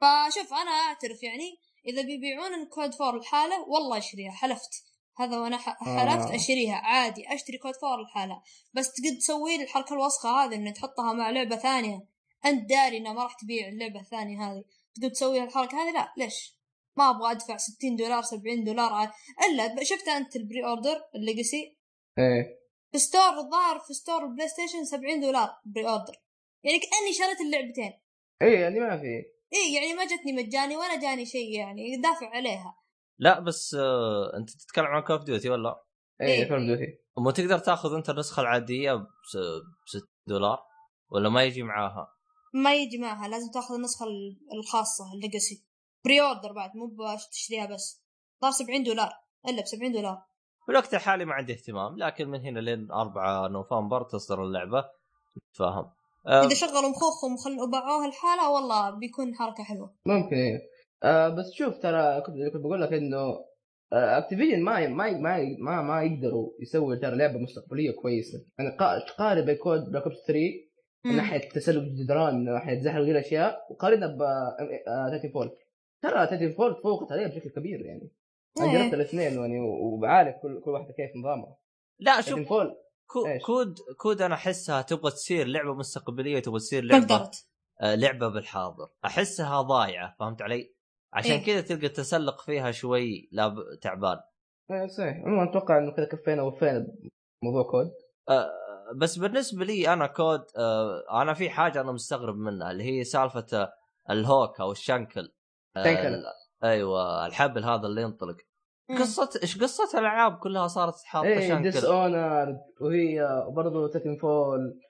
Speaker 3: فشوف أنا أعترف يعني إذا بيبيعون COD 4 لحاله والله اشتريها حلفت. هذا وأنا ح- حلفت
Speaker 2: آه.
Speaker 3: أشتريها. عادي أشتري COD 4 لحالها. بس تقد تسوي لي الحركة الوسخة هذه إنك تحطها مع لعبة ثانية. أنت داري انها ما راح تبيع اللعبة الثانية هذه. تقد تسوي الحركه هذه؟ لا. ليش؟ ما أبغى أدفع 60 دولار 70 دولار. على... الا شفت أنت ال pre-order ال
Speaker 2: Legacy؟ إيه.
Speaker 3: في store الظاهر في store ال PlayStation 70 دولار pre-order. يعني كأني شريت اللعبتين.
Speaker 2: إيه يعني ما في.
Speaker 3: إيه يعني ما جتني مجاني ولا جاني شيء يعني. دافع عليها.
Speaker 1: لا بس آه أنت تتكلم عن Call of Duty ولا؟
Speaker 2: إيه
Speaker 3: إيه.
Speaker 2: Call Duty
Speaker 1: مو تقدر تاخذ أنت النسخة العادية ب 6 دولار ولا ما يجي معاها؟
Speaker 3: ما يجي معها لازم تاخذ النسخة ال- الخاصة ال Legacy pre-order بعد مو تشتريها بس. صار 70 دولار إلا ب 70 دولار.
Speaker 1: في الوقت الحالي ما عندي اهتمام لكن من هنا لين 4 نوفمبر تصدر اللعبة. نتفاهم. آه
Speaker 3: إذا شغلوا مخوخهم وخل- وباعوها الحالة والله بيكون حركة حلوة.
Speaker 2: ممكن إيه. آه بس شوف ترى كنت كنت بقول لك إنه Activision ما ما ما ما ما يقدروا يسووا ترى لعبة مستقبلية كويسة يعني قا- تقارب بين COD Black Ops 3 من. ناحية تسلق الجدران من ناحية زحف وغير الاشياء وقارنها ب Titanfall ترى Titanfall تفوقت عليها بشكل كبير يعني أنا
Speaker 3: إيه.
Speaker 2: جربت الاثنين يعني وبعارف كل كل واحدة كيف نظامها
Speaker 1: لا شوف
Speaker 2: فول
Speaker 1: كو
Speaker 2: إيش؟
Speaker 1: COD COD أنا أحسها تبغى تصير لعبة مستقبلية تبغى تصير
Speaker 3: لعبة
Speaker 1: آه لعبة بالحاضر أحسها ضايعة فهمت علي؟ عشان
Speaker 3: إيه.
Speaker 1: كذا تلقى التسلق فيها شوي لا ب- تعبان.
Speaker 2: إيه صحيح. عموما أتوقع إنه كذا كفينا وفينا بموضوع COD.
Speaker 1: آه، بس بالنسبة لي أنا COD آه، أنا في حاجة أنا مستغرب منها اللي هي سالفة آه، ال hook أو الشنكل.
Speaker 2: شنكل.
Speaker 1: ال- أيوه الحبل هذا اللي ينطلق. قصة إيش قصة الألعاب كلها صارت حاطة
Speaker 2: إيه Dis
Speaker 1: شنكل
Speaker 2: honored وهي برضه Titanfall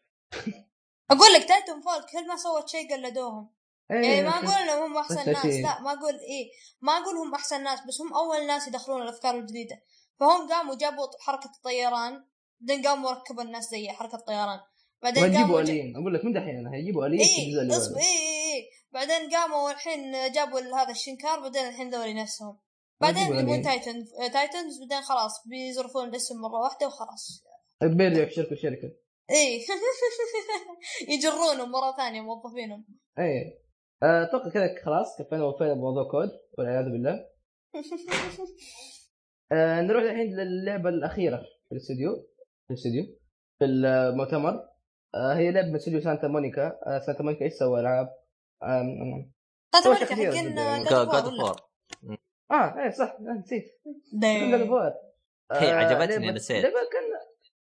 Speaker 3: أقول لك Titanfall كل ما سوت شيء قلدوهم. يعني ما أقول إنهم هم
Speaker 2: أحسن
Speaker 3: ناس. لا ما أقول إيه ما أقول هم أحسن ناس بس هم أول ناس يدخلون الأفكار الجديدة. فهم قاموا جابوا حركة الطيران بعدين قاموا ركبوا الناس زي حركة الطيران. بعدين قاموا
Speaker 2: الين أقول لك من دحين هيجيبوا الين اللي
Speaker 3: اصبر
Speaker 2: بعده.
Speaker 3: إيه إيه إيه. بعدين قاموا الحين جابوا هذا الشنكار بعدين الحين ذولي نفسهم. بعدين يبون. تايتن تايتنز بعدين خلاص بيزرفون الاسم مرة واحدة وخلاص.
Speaker 2: بيرجع في شركه شركه
Speaker 3: إيه. [laughs] يجرونهم مرة ثانية موظفينهم.
Speaker 2: إيه. آه، أتوقع كذا خلاص كفينا وفينا بموضوع كود والعياذ بالله. [laughs] آه نروح الحين للعبة الأخيرة في الاستوديو في الاستوديو في المؤتمر. آه هي لعبة من استوديو سانتا مونيكا. آه سانتا مونيكا إيش سوى العاب؟
Speaker 3: ملك
Speaker 2: شخصية
Speaker 3: حقين
Speaker 2: يعني.
Speaker 3: God of War
Speaker 2: آه إيه صح آه، نسيت.
Speaker 3: God
Speaker 2: of War
Speaker 1: هي عجبتني، نسيت.
Speaker 2: لعبة كان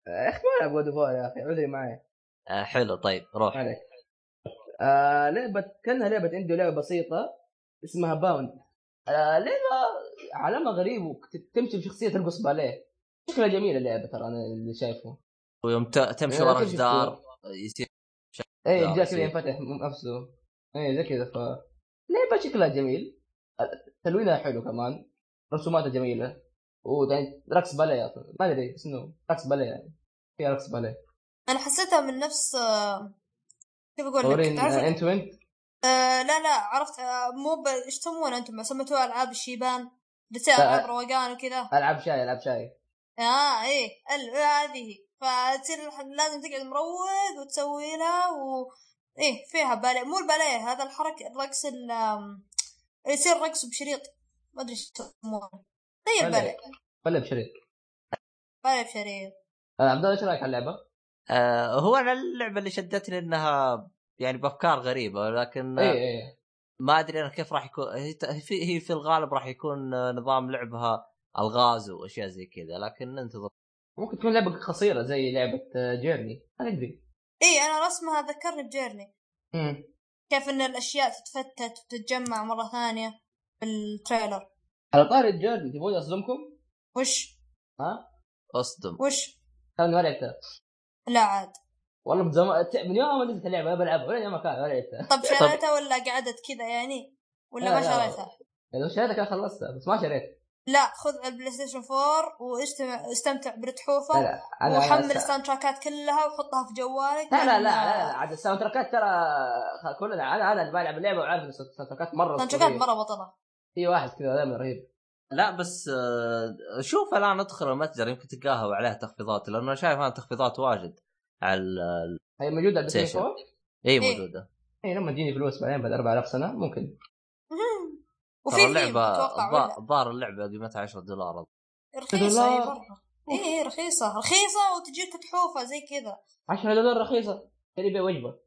Speaker 2: يا أخي ما العب God of War يا أخي عذري معي
Speaker 1: آه حلو طيب روح.
Speaker 2: عليك. آه لعبة كأنها لعبة indie لعبة بسيطة اسمها Bound آه لعبة عالمها غريب وتمشي بشخصية ترقص باليه. شكلها جميل اللعبة ترى أنا اللي شايفه.
Speaker 1: ويوم تمشي
Speaker 2: إيه،
Speaker 1: ورا جدار يصير
Speaker 2: اي. كذا ينفتح نفسه. اي زي كذا. ف لعبة شكلها جميل. تلوينها حلو كمان. رسوماتها جميلة. ويعني رقص باليه أصلا ما أدري اسمه رقص باليه يعني. فيها رقص باليه.
Speaker 3: أنا حسيتها من نفس آه، كيف
Speaker 2: أقول
Speaker 3: لك تعرف
Speaker 2: انت وانت
Speaker 3: آه لا لا عرفت آه مو ب- إيش تسمونه أنتم؟ سميتوها ألعاب الشيبان اللي تصير
Speaker 2: لا.
Speaker 3: ألعاب روقان وكذا.
Speaker 2: ألعاب شاي ألعاب شاي.
Speaker 3: آه إيه ال- هذه. فتصير لازم تقعد مروق وتسوي لها و... إيه فيها باليه مو الباليه هذا الحركه الرقص ال يصير رقص بشريط. ما أدري إيش يسمونه. زي الباليه.
Speaker 2: ولا بشريط.
Speaker 3: باليه بشريط.
Speaker 2: آه، عبد الله إيش رأيك على اللعبة؟
Speaker 1: آه هو أنا اللعبة اللي شدتني إنها يعني بأفكار غريبة لكن
Speaker 2: اي
Speaker 1: آه
Speaker 2: اي
Speaker 1: ما أدري أنا كيف راح يكون هي في هي في الغالب راح يكون آه، نظام لعبها ألغاز وأشياء زي كذا لكن ننتظر
Speaker 2: ممكن تكون لعبة قصيرة زي لعبة آه، Journey ما ندري
Speaker 3: إيه أنا رسمها ذكرني ب Journey
Speaker 2: مم.
Speaker 3: كيف إن الأشياء تتفتت وتتجمع مرة ثانية في ال trailer.
Speaker 2: على طاري ال Journey تبغوني أصدمكم؟
Speaker 3: وش؟
Speaker 2: ها؟
Speaker 1: أصدم.
Speaker 3: وش؟
Speaker 2: أنا ما لعبتها.
Speaker 3: لا عاد.
Speaker 2: والله من زمان من يوم ما نزلت اللعبة بلعبها ولا يوم ما كان ما لعبتها
Speaker 3: طب شريتها ولا قعدت كذا يعني؟ ولا
Speaker 2: لا،
Speaker 3: ما
Speaker 2: لا.
Speaker 3: شريتها؟
Speaker 2: لو شريتها كان خلصتها بس ما شريت.
Speaker 3: لا خذ ال PlayStation 4 واستمتع
Speaker 2: لا
Speaker 3: برتحوفه
Speaker 2: لا أنا
Speaker 3: وحمل
Speaker 2: ال
Speaker 3: soundtrack ات كلها وحطها في جوالك
Speaker 2: لا لا لا, لا, لا عاد ال soundtrack ات ترى كلنا أنا أنا اللي بلعب اللعبة وعارف ال soundtrack ات مرة
Speaker 3: ال soundtrack
Speaker 2: ات.
Speaker 3: مرة بطلة.
Speaker 2: في واحد كذا دائما رهيب.
Speaker 1: لا بس آه شوف الآن ادخل المتجر يمكن تلقاها وعليها تخفيضات لأنه أنا شايف أنا تخفيضات واجد على ال-
Speaker 2: هي موجودة على ال
Speaker 1: PlayStation.
Speaker 2: 4
Speaker 1: اي
Speaker 3: إيه.
Speaker 1: موجودة.
Speaker 2: اي لما تجيني فلوس بعدين بعد 4000 سنة ممكن. [laughs]
Speaker 3: وفي ولا؟
Speaker 1: الظاهر اللعبة قيمتها 10 دولار.
Speaker 3: هي
Speaker 2: دولار.
Speaker 3: مرة. اي إيه، رخيصة رخيصة وتجيك تحوفه زي كذا.
Speaker 2: 10 دولار رخيصة. تشتري بيها وجبة.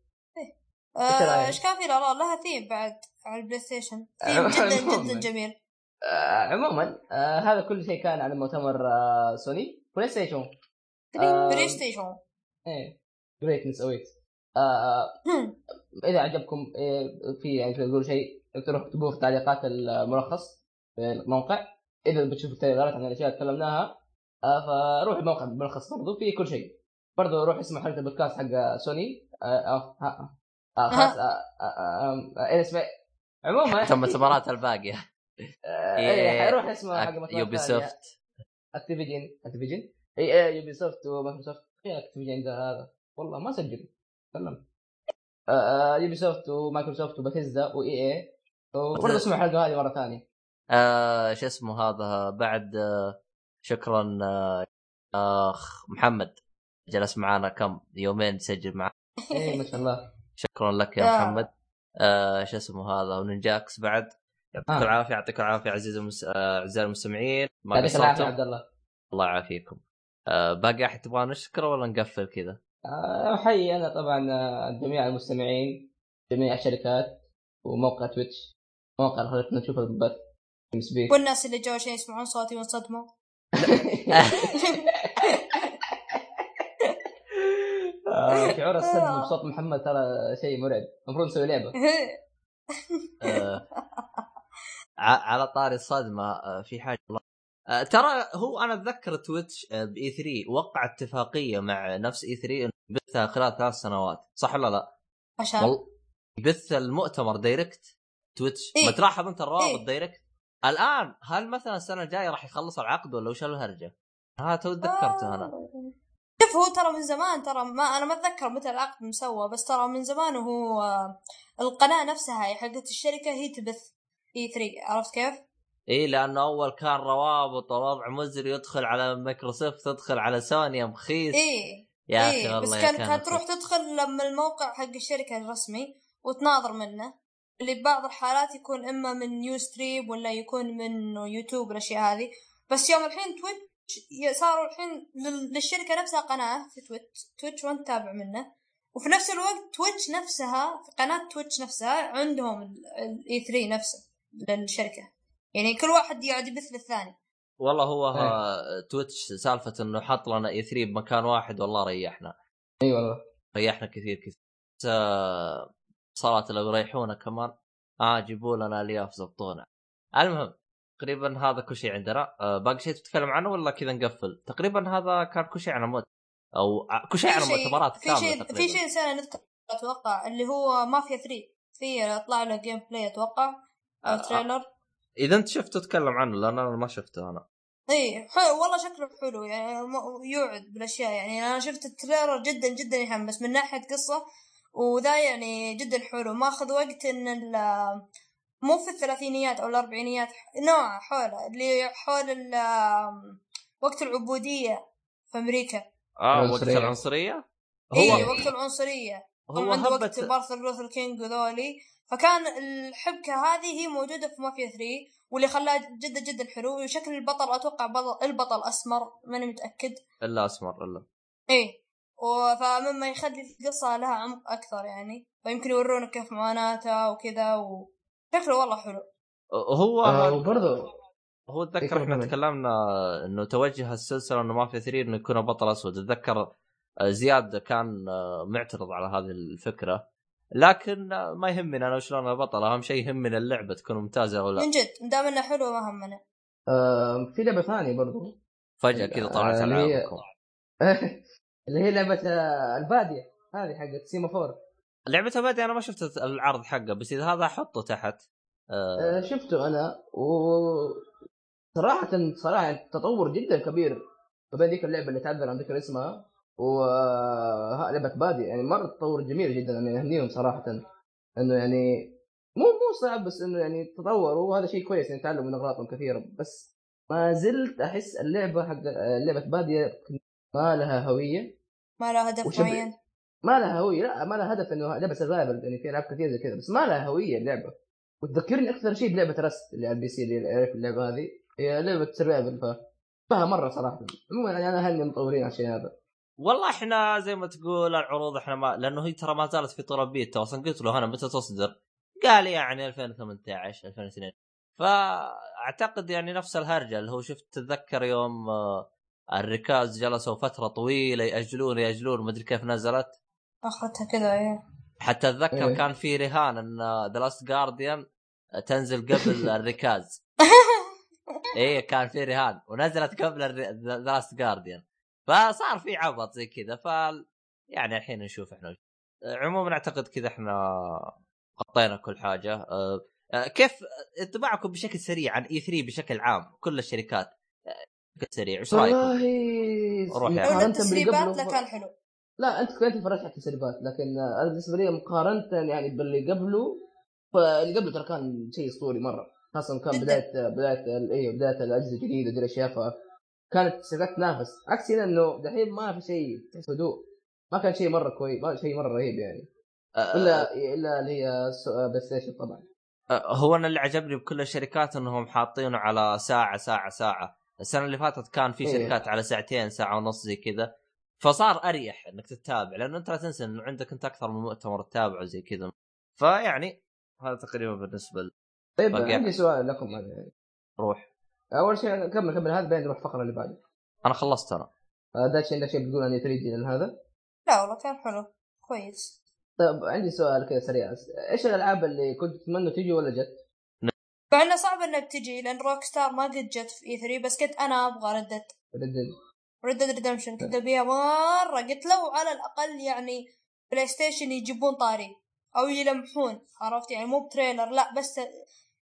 Speaker 3: آه،؟
Speaker 2: إيش
Speaker 3: كان في؟ لا لها ثيم بعد على ال PlayStation.
Speaker 2: theme [laughs]
Speaker 3: جدا. جدا جميل.
Speaker 2: آه عموما آه هذا كل شيء كان على مؤتمر آه سوني. PlayStation آه.
Speaker 3: PlayStation.
Speaker 2: إيه greatness awaits آه
Speaker 3: هم.
Speaker 2: إذا عجبكم إيه في يعني تقول شيء تروح تكتبوه في تعليقات الملخص في الموقع. إذا بتشوفوا ال trailer ات عن الأشياء اللي تكلمناها آه فروح الموقع الملخص برضو في كل شيء. برضو روح اسمع حلقة البودكاست حق سوني. آه آه آه آه خلاص آه آه آه آه اسمه عموما
Speaker 1: ثم ثمرات الباقية.
Speaker 2: آه،
Speaker 1: إيه،
Speaker 2: إيه روح اسمع حق
Speaker 1: يوبي سوفت
Speaker 2: أكتيفيجن. أكتيفيجن؟ اي اي يوبي سوفت ومايكروسوفت اي أكتيفيجن ده هذا؟ والله ما سجل. تكلم يوبي سوفت ومايكروسوفت وباثيزدا وإي إي. وبرضه اسمع الحلقة هذه مرة ثانية.
Speaker 1: آه شو اسمه هذا؟ بعد آه شكرا آه أخ محمد. جلس معنا كم؟ يومين تسجل معنا
Speaker 2: اي إيه، ما شاء الله.
Speaker 1: شكرا لك يا
Speaker 3: يا.
Speaker 1: محمد. آه شو اسمه هذا؟ وننجاكس بعد. يعطيك
Speaker 2: آه.
Speaker 1: العافية يعطيك العافية عزيزي المس... آه، أعزائي المستمعين. ما
Speaker 2: يعطيك
Speaker 1: العافية
Speaker 2: عبد الله.
Speaker 1: الله يعافيكم. آه باقي أحد تبغى نشكره ولا نقفل كذا؟
Speaker 2: آه، احيي أنا طبعا آه، جميع المستمعين جميع الشركات وموقع Twitch موقع خلتنا نشوف البث
Speaker 3: والناس اللي جو عشان يسمعون صوتي وانصدموا [laughs]
Speaker 2: آه، شعور الصدمه بصوت محمد ترى شيء مرعب. المفروض نسوي لعبة. [laughs]
Speaker 1: آه. على طاري الصدمة آه في حاجة والله آه ترى هو أنا أتذكر Twitch آه ب E3 وقع اتفاقية مع نفس E3 إنه يبثها خلال ثلاث سنوات صح ولا لا؟
Speaker 3: عشان
Speaker 1: والله يبث المؤتمر direct Twitch
Speaker 3: إيه.
Speaker 1: ما تلاحظ أنت الروابط
Speaker 3: إيه.
Speaker 1: direct الآن هل مثلا السنة الجاية راح يخلص العقد ولا وش الهرجة؟ هذا تو تذكرته
Speaker 3: أنا. شوف هو ترى من زمان ترى ما أنا ما أتذكر متى العقد مسوى بس ترى من زمان وهو القناة نفسها هي حقت الشركة هي تبث E3 عرفت كيف؟
Speaker 1: إي لأنه أول كان روابط ووضع مزري يدخل على مايكروسوفت تدخل على سوني يا مخيس.
Speaker 3: إيه
Speaker 1: يا
Speaker 3: أخي
Speaker 1: والله
Speaker 3: بس كان كانت تروح تدخل لما الموقع حق الشركة الرسمي وتناظر منه اللي ببعض الحالات يكون إما من Ustream ولا يكون من يوتيوب والأشياء هذه. بس يوم الحين Twitch صاروا الحين لل- للشركة نفسها قناة في Twitch Twitch وانت تتابع منه. وفي نفس الوقت Twitch نفسها في قناة Twitch نفسها عندهم ال E3 نفسه. للشركه يعني كل واحد يقعد يبث للثاني
Speaker 1: والله هو
Speaker 2: إيه.
Speaker 1: ها Twitch سالفة إنه حط لنا E3 بمكان واحد والله ريحنا.
Speaker 2: إي والله.
Speaker 1: ريحنا كثير كثير. آه، صلاة لو يريحونا كمان. آه جيبوا لنا الياف زبطونا. المهم تقريبا هذا كل شيء عندنا. آه باقي شيء تتكلم عنه ولا كذا نقفل؟ تقريبا هذا كان كل شيء عن المؤت- أو ع- كل شيء عن
Speaker 3: شيء-
Speaker 1: المؤتمرات
Speaker 3: في
Speaker 1: كاملة
Speaker 3: شيء في شيء نسينا نذكر أتوقع اللي هو مافيا 3 في طلع له gameplay أتوقع. أو
Speaker 1: آه.
Speaker 3: trailer؟
Speaker 1: إذا أنت شفته تكلم عنه لأن أنا ما شفته أنا.
Speaker 3: اي حلو والله شكله حلو يعني يوعد بالأشياء يعني أنا شفت ال trailer جدا جدا يحمس من ناحية قصة وذا يعني جدا حلو. ماخذ وقت إن ال- مو في الثلاثينيات أو الأربعينيات نوع حوله اللي حول ال- وقت العبودية في أمريكا.
Speaker 1: آه وقت
Speaker 2: العنصرية.
Speaker 1: العنصريه
Speaker 3: اي
Speaker 1: هو
Speaker 3: وقت العنصرية.
Speaker 1: هو
Speaker 3: عنده وقت
Speaker 1: هبه
Speaker 3: مارثن لوثر كينج وذولي فكان الحبكة هذه هي موجودة في مافيا 3 واللي خلاها جدا جدا حلو وشكل البطل أتوقع بطل البطل أسمر ماني
Speaker 1: متأكد. إلا أسمر
Speaker 3: إلا. إيه. فمما يخلي القصة لها عمق أكثر يعني. فيمكن يورونك كيف معاناتها وكذا وشكله والله حلو.
Speaker 1: هو
Speaker 2: آه وبرضه
Speaker 1: هو اتذكر
Speaker 2: كمل إحنا.
Speaker 1: تكلمنا إنه توجه السلسلة إنه ما في 3 إنه يكون بطل أسود. أتذكر زياد كان آه، معترض على هذه الفكرة. لكن آه، ما يهمنا أنا وشلون أنا بطل أهم شيء يهمنا اللعبة تكون ممتازة أو لا.
Speaker 3: من جد دام انه حلو ما همنا.
Speaker 2: آه في لعبة ثانية برضه
Speaker 1: فجأة كذا طلعت
Speaker 2: آه، اللي هي-
Speaker 1: العابكم [laughs]
Speaker 2: اللي هي لعبة آه، البادية. هذه حقت سيمافور
Speaker 1: لعبة بادي أنا ما شفت العرض حقه بس إذا هذا أحطه تحت. آه،
Speaker 2: آه، شفته أنا. و صراحة صراحة يعني تطور جدا كبير. ما بين ذيك اللعبة اللي تعذر عن ذكر اسمها. و ها- لعبة بادية يعني مرة تطور جميل جدا يعني اهنيهم صراحة. إنه يعني مو مو صعب بس إنه يعني تطوروا وهذا شيء كويس يعني تعلموا من أغلاطهم كثيرة بس ما زلت أحس اللعبة حق لعبة بادية ما لها هوية.
Speaker 3: ما له هدف
Speaker 2: وشب-
Speaker 3: معين.
Speaker 2: ما لها هوية لا ما لها هدف إنه لعبة survival يعني في ألعاب كثير زي كذا بس ما لها هوية اللعبة. وتذكرني أكثر شيء بلعبة Rust اللي على ال PC اللي اعرف اللعبة هذه هي لعبة survival ف فيها مرة صراحة. عموما يعني أنا أهني المطورين على الشيء هذا.
Speaker 1: والله إحنا زي ما تقول العروض إحنا ما لأنه هي ترى ما زالت في طلب بيتا أصلا قلت له أنا متى تصدر؟ قال يعني 2018 2002 فأعتقد يعني نفس الهرجة اللي هو شفت تتذكر يوم آه، الركاز جلسوا فترة طويلة يأجلون يأجلون ما أدري كيف نزلت.
Speaker 3: أخذتها كذا إيه.
Speaker 1: حتى أتذكر
Speaker 2: إيه.
Speaker 1: كان في رهان إن The Last Guardian تنزل قبل [laughs] الركاز. [laughs] إيه كان في رهان ونزلت قبل The Last Guardian فصار في عبط زي كذا ف يعني الحين نشوف إحنا عموما أعتقد كذا إحنا غطينا كل حاجة. أه، أه، كيف انطباعكم بشكل سريع عن E3 بشكل عام؟ كل الشركات أه، بشكل سريع إيش رأيكم؟
Speaker 2: والله
Speaker 1: روح يا
Speaker 3: لولا
Speaker 2: مقارنة باللي
Speaker 3: التسريبات لكان حلو.
Speaker 2: لا أنت كنت اتفرجت على التسريبات لكن أنا بالنسبة لي مقارنة يعني باللي قبله فاللي قبله ترى كان شيء أسطوري مرة خاصة كان. بداية بداية أيوه بداية الأجهزة الجديدة دي الاشياء فكانت التسريبات تنافس عكس هنا إنه دحين ما في شيء تحس هدوء ما كان شيء مرة كويس ما شيء مرة رهيب يعني.
Speaker 1: أه،
Speaker 2: الا إلا اللي هي بلاي ستيشن طبعا.
Speaker 1: أه، هو أنا اللي عجبني بكل الشركات إنهم حاطينه على ساعة ساعة ساعة. السنة اللي فاتت كان في
Speaker 2: إيه.
Speaker 1: شركات على ساعتين ساعة ونص زي كذا. فصار أريح إنك تتابع لأنه أنت لا تنسى إنه عندك أنت أكثر من مؤتمر تتابعه زي كذا. فيعني هذا تقريبا بالنسبة لي
Speaker 2: طيب. عندي سؤال لكم
Speaker 1: روح.
Speaker 2: أول شيء كمل كمل. هذا بعدين نروح الفقرة اللي بعدها.
Speaker 1: أنا خلصت أنا
Speaker 2: آه، داش عندك شيء بتقول عن 3 دي لأن هذا؟
Speaker 3: لا والله كان حلو. كويس.
Speaker 2: طيب عندي سؤال كذا سريع. إيش الألعاب اللي كنت تتمنى تجي ولا جت؟
Speaker 3: مع إنه صعب انها بتجي لأن روك ستار ما قد جت في اي 3 بس كنت أنا أبغى ردد
Speaker 2: Red
Speaker 3: Dead Red Dead Redemption كنت أبيها مرة. قلت لو على الأقل يعني بلاي ستيشن يجيبون طاري أو يلمحون عرفت؟ يعني مو ب trailer لا بس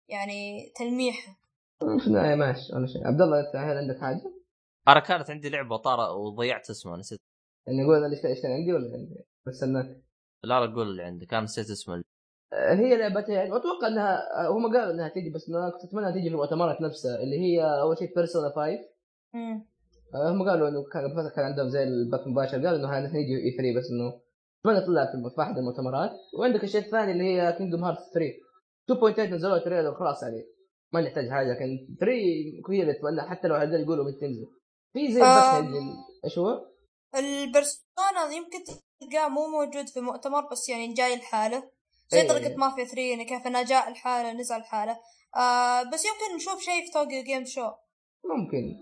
Speaker 3: يعني تلميح.
Speaker 2: في النهايه ماشي ولا شيء. عبد الله أنت هل عندك حاجة؟
Speaker 1: أنا كانت عندي لعبة طار وضيعت اسمها نسيت.
Speaker 2: يعني نقول أنا إيش كان عندي ولا عندي؟ بستناك
Speaker 1: لا لا قول اللي عندك. أنا نسيت اسمها
Speaker 2: آه، هي لعبتها يعني واتوقع إنها هم قالوا إنها تيجي بس أنا كنت أتمنى تيجي في المؤتمرات نفسها اللي هي أول شيء Persona 5. آه، هم قالوا إنه كان كان عندهم زي البث المباشر قالوا إنه هذا نيجي E3 بس إنه اتمنى تطلع في أحد المؤتمرات. وعندك الشيء الثاني اللي هي Kingdom Hearts 3 2.8 نزلوها trailer خلاص يعني ما نحتاج حاجة لكن 3 هي اللي اتمنى حتى لو عدل يقولوا متى تنزل. في زي
Speaker 3: آه.
Speaker 2: إيش هو؟
Speaker 3: ال Persona يمكن تلقاه مو موجود في مؤتمر بس يعني جاي الحالة زي
Speaker 2: إيه.
Speaker 3: طريقة مافيا 3 يعني كيف إنه جاء الحالة نزل الحالة آه بس يمكن نشوف شيء في Tokyo Game Show.
Speaker 2: ممكن.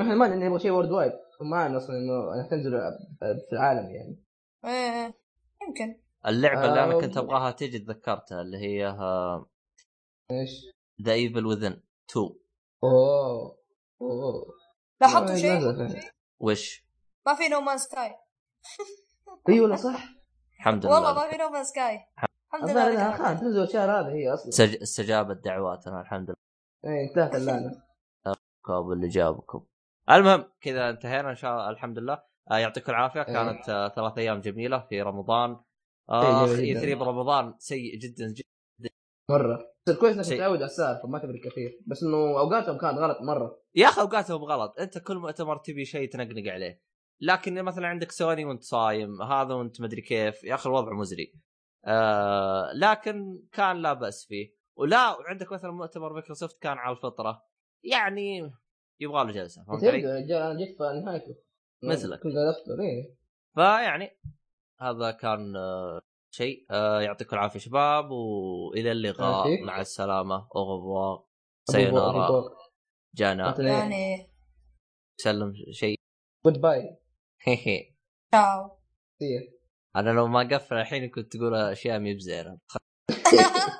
Speaker 2: إحنا ما نبغى شيء worldwide وما أصلا إنه تنزل في العالم يعني.
Speaker 3: إيه يمكن.
Speaker 1: اللعبة اللي أنا
Speaker 2: آه،
Speaker 1: كنت أبغاها تجي تذكرتها اللي هي
Speaker 2: إيش؟
Speaker 1: The Evil Within 2
Speaker 2: أوه أوه.
Speaker 3: لا حطوا
Speaker 2: آه،
Speaker 3: شيء.
Speaker 1: وش؟
Speaker 3: ما في No Man's Sky
Speaker 2: اي والله صح.
Speaker 1: الحمد لله.
Speaker 3: والله ما في No Man's Sky الحمد لله
Speaker 2: انها. خلاص تنزل الشهر هذا هي أصلا.
Speaker 1: سج... استجابت دعواتنا الحمد لله.
Speaker 2: اي انتهت اللعنة.
Speaker 1: كاب اللي جابكم المهم كذا انتهينا إن شاء الله الحمد لله. آه يعطيكم العافية.
Speaker 2: إيه.
Speaker 1: كانت آه ثلاث أيام جميلة في رمضان.
Speaker 2: إيه،
Speaker 1: اخ
Speaker 2: جميل
Speaker 1: اي
Speaker 2: جداً.
Speaker 1: 3 برمضان سيء جدا جدا.
Speaker 2: مرة. بس الكويس
Speaker 1: إنك.
Speaker 2: متعود على السالفه ما تفرق كثير. بس إنه أوقاتهم كانت غلط مرة.
Speaker 1: يا أخي أوقاتهم غلط. أنت كل مؤتمر تبي شيء تنقنق عليه. لكن مثلا عندك سوني وأنت صايم هذا وأنت مدري كيف. يا أخي الوضع مزري. آه لكن كان لا بأس فيه. ولا وعندك مثلا مؤتمر مايكروسوفت كان على الفطرة. يعني يبغى له جلسة. فهمت علي؟
Speaker 2: جيت في نهايته.
Speaker 1: مثلك.
Speaker 2: كنت إيه.
Speaker 1: فيعني هذا كان آه، شيء. آه، يعطيكم العافية شباب وإلى اللقاء. مع السلامة. au
Speaker 2: revoir
Speaker 1: أبو
Speaker 2: sayonara.
Speaker 1: جانا.
Speaker 3: يعني
Speaker 1: سلم شيء.
Speaker 2: جود باي
Speaker 3: تشاو
Speaker 1: أنا لو ما قفل الحين كنت تقول أشياء مي بزينه [laughs]